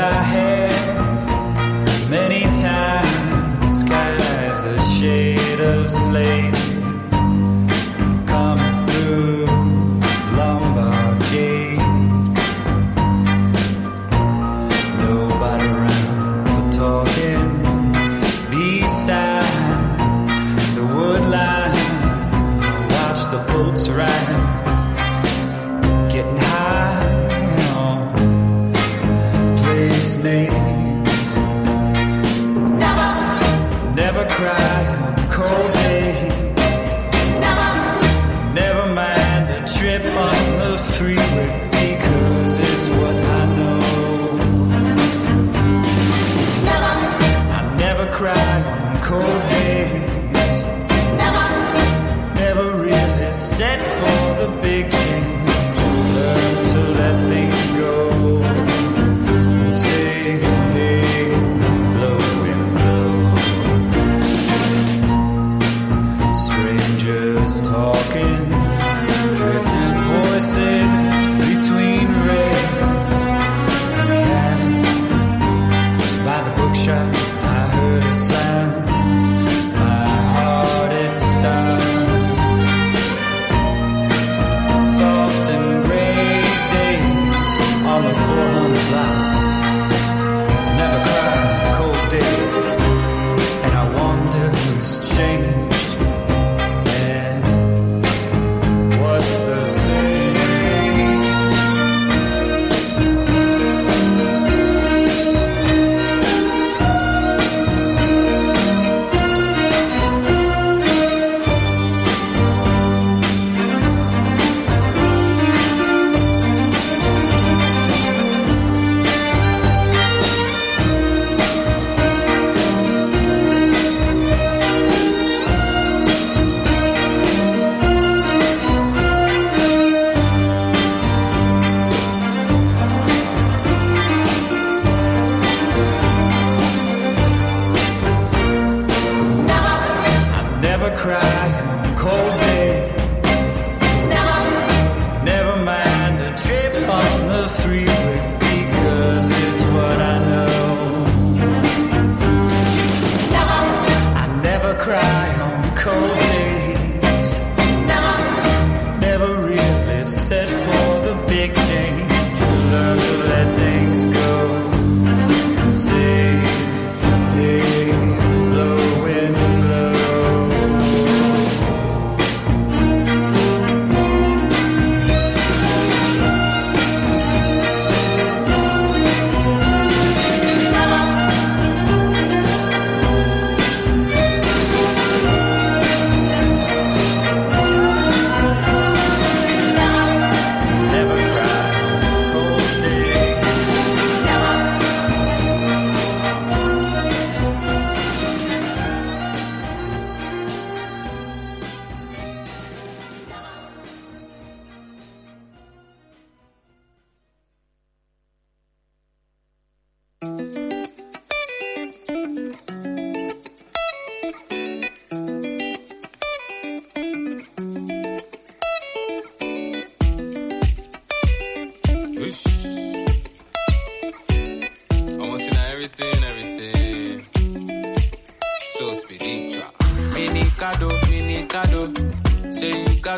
I have many times.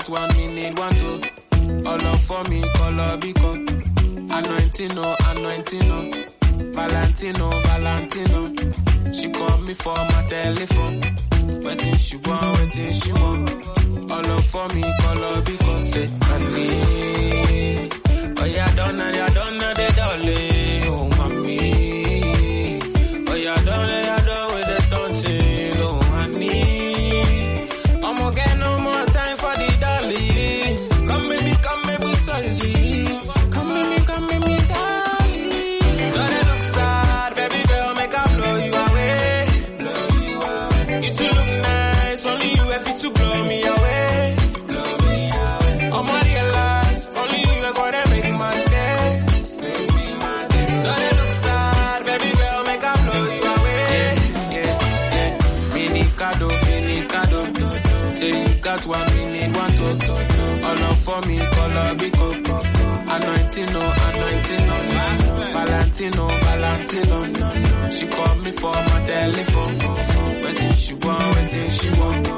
that one minute, one two. All up for me, color become. Anointino, oh, anointino. Oh. Valentino, Valentino. She called me for my telephone. Waiting she want, waiting she want. All up for me, call up because say, honey. Oh yeah, don't know, yeah, don't know, they don't. Up for me, color biko. Anointing, no, anointing, no. Valentino, Valentino. She called me for my telephone. Waiting she want, waiting she want.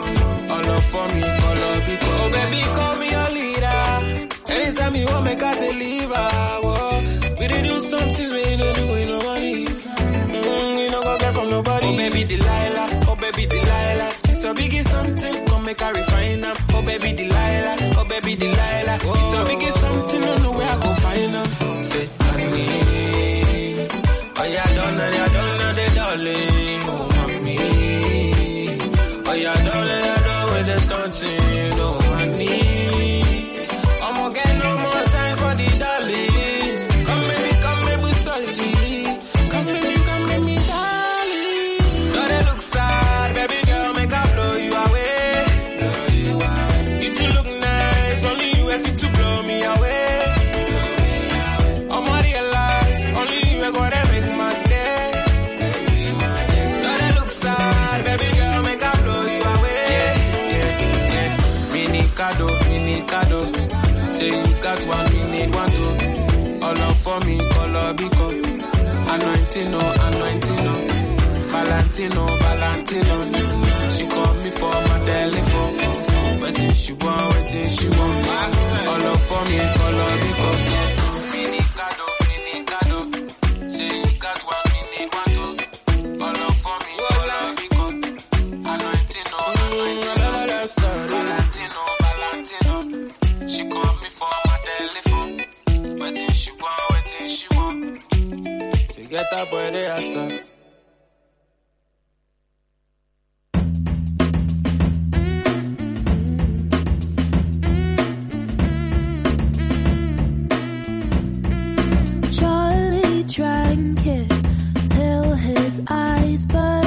All up for me, color biko. Oh baby, call me your leader. Anytime you want, make I deliver. Whoa. We did do some things we don't do with no money. Mm, you know go get from nobody. Oh baby Delilah, oh baby Delilah. It's a biggie something, come make her refine them. Oh baby Delilah, oh baby Delilah. It's a biggie something, don't know where I go find them. Say honey, oh yeah, don't know, yeah, don't know the darling. Anointing, no, anointing, no. Valentino, Valentino. She called me for my telephone. Waiting she want, waiting she want. All up for me, boy. Charlie drank it till his eyes burned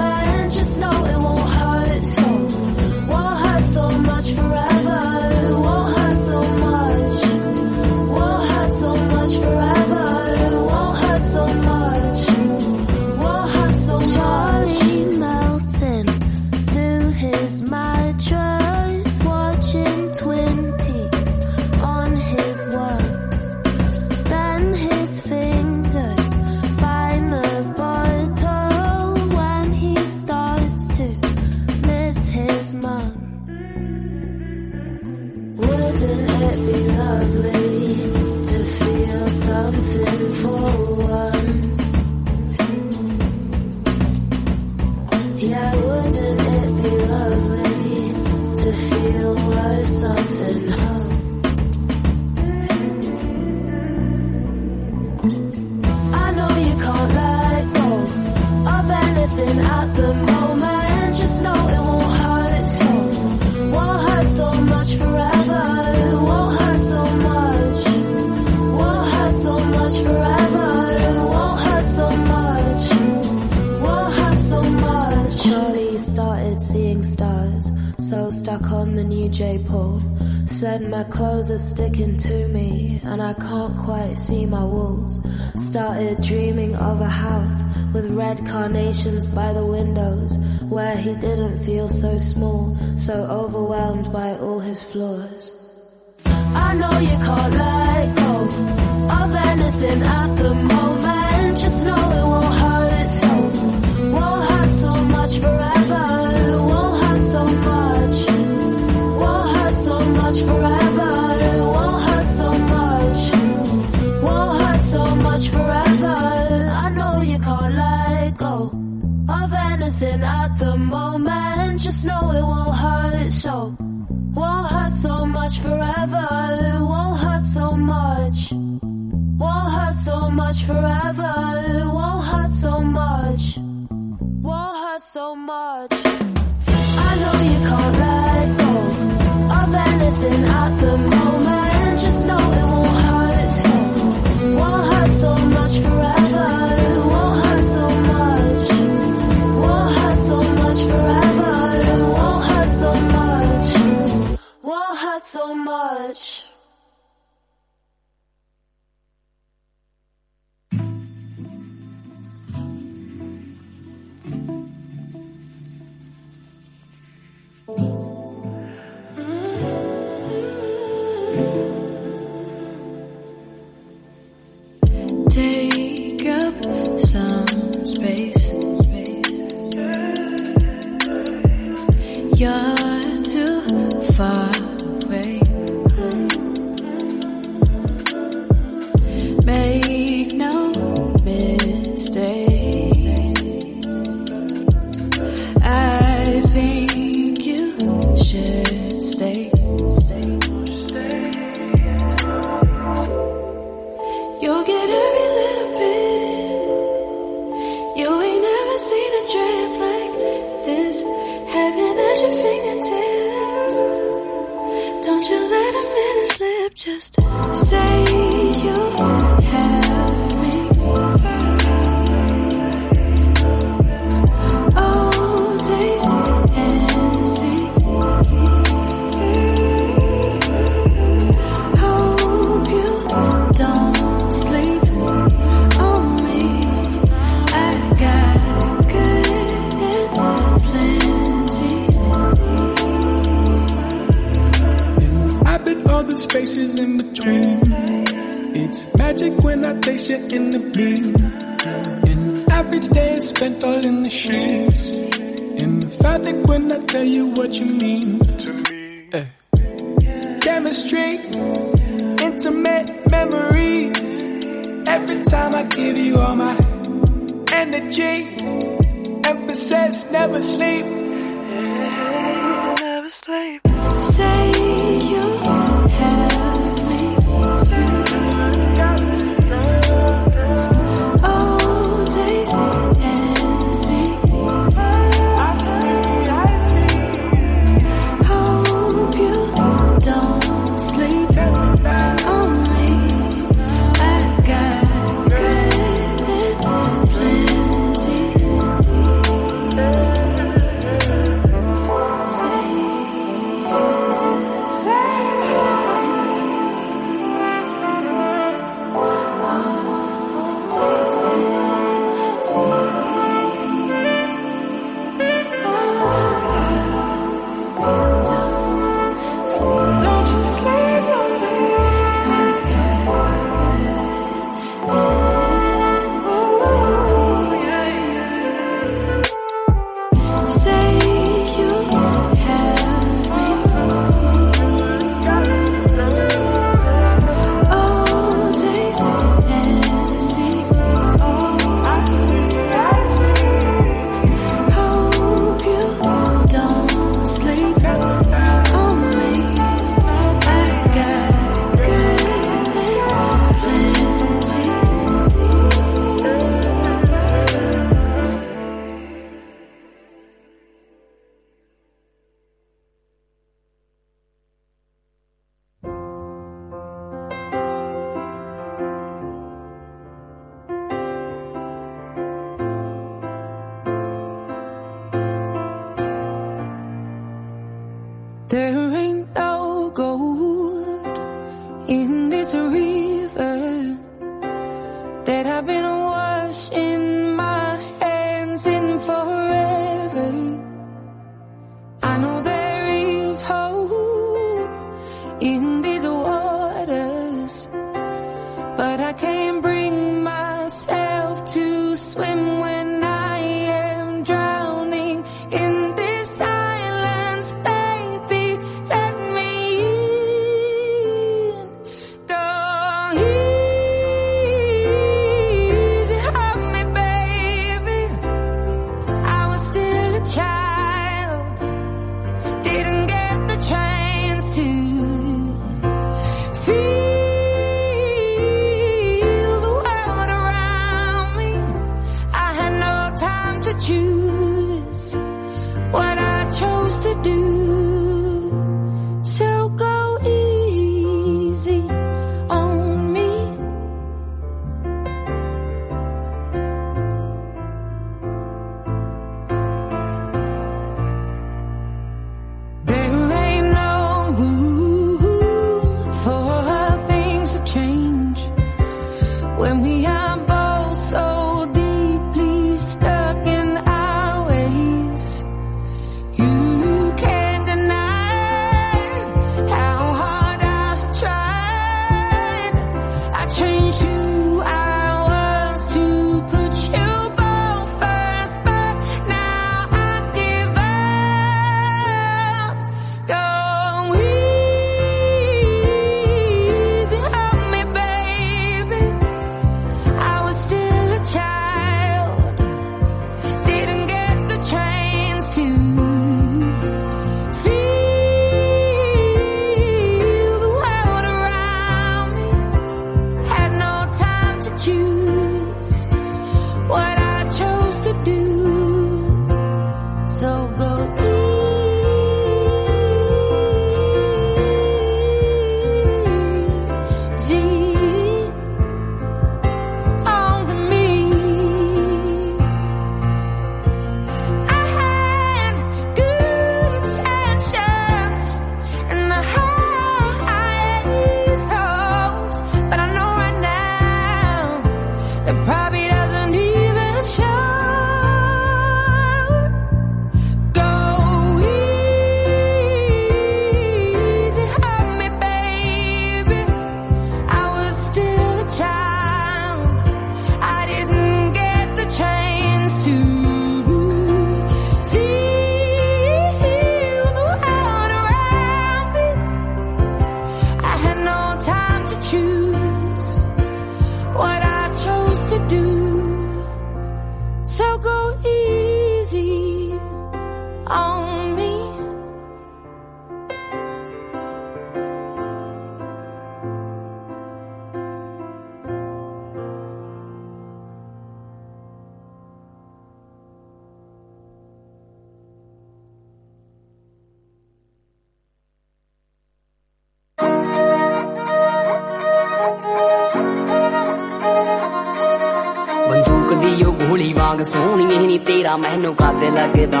ਨੀ ਮੈਨੂੰ ਕੱਦ ਲੱਗਦਾ।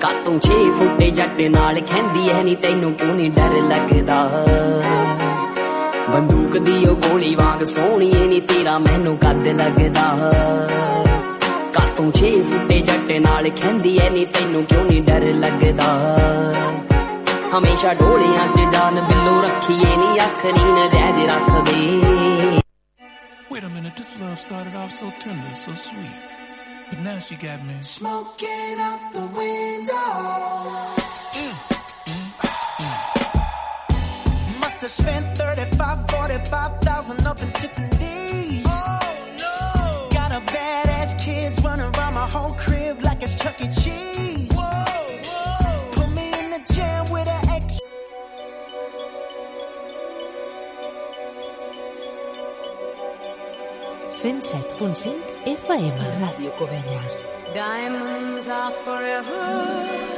ਕਾਤੋਂ 6 ਫੁੱਟੇ ਜੱਟ ਨਾਲ ਖੈਂਦੀ ਐ ਨੀ ਤੈਨੂੰ ਕਿਉਂ ਨਹੀਂ ਡਰ ਲੱਗਦਾ? ਬੰਦੂਕ ਦੀ ਉਹ ਗੋਲੀ ਵਾਂਗ ਸੋਹਣੀਏ ਨੀ ਤੇਰਾ ਮੈਨੂੰ ਕੱਦ ਲੱਗਦਾ। ਕਾਤੋਂ 6 ਫੁੱਟੇ ਜੱਟ ਨਾਲ ਖੈਂਦੀ ਐ ਨੀ ਤੈਨੂੰ ਕਿਉਂ ਨਹੀਂ ਡਰ ਲੱਗਦਾ? ਹਮੇਸ਼ਾ ਢੋਲਿਆਂ 'ਚ ਜਾਨ ਬਿੱਲੋ ਰੱਖੀਏ ਨੀ ਅੱਖ ਨੀਨ ਰਹਿਜ ਰੱਖਦੇ। Wait a minute, this love started off so tender, so sweet. But now she got me Smoking out the window. Must have spent 35, 45,000 up in Tiffany's. Oh no! Got a badass kids running around my whole crib like it's Chuck E. Cheese. Whoa, whoa! Put me in the jam with an ex. 107.5 FM. Covelles. Diamonds are forever.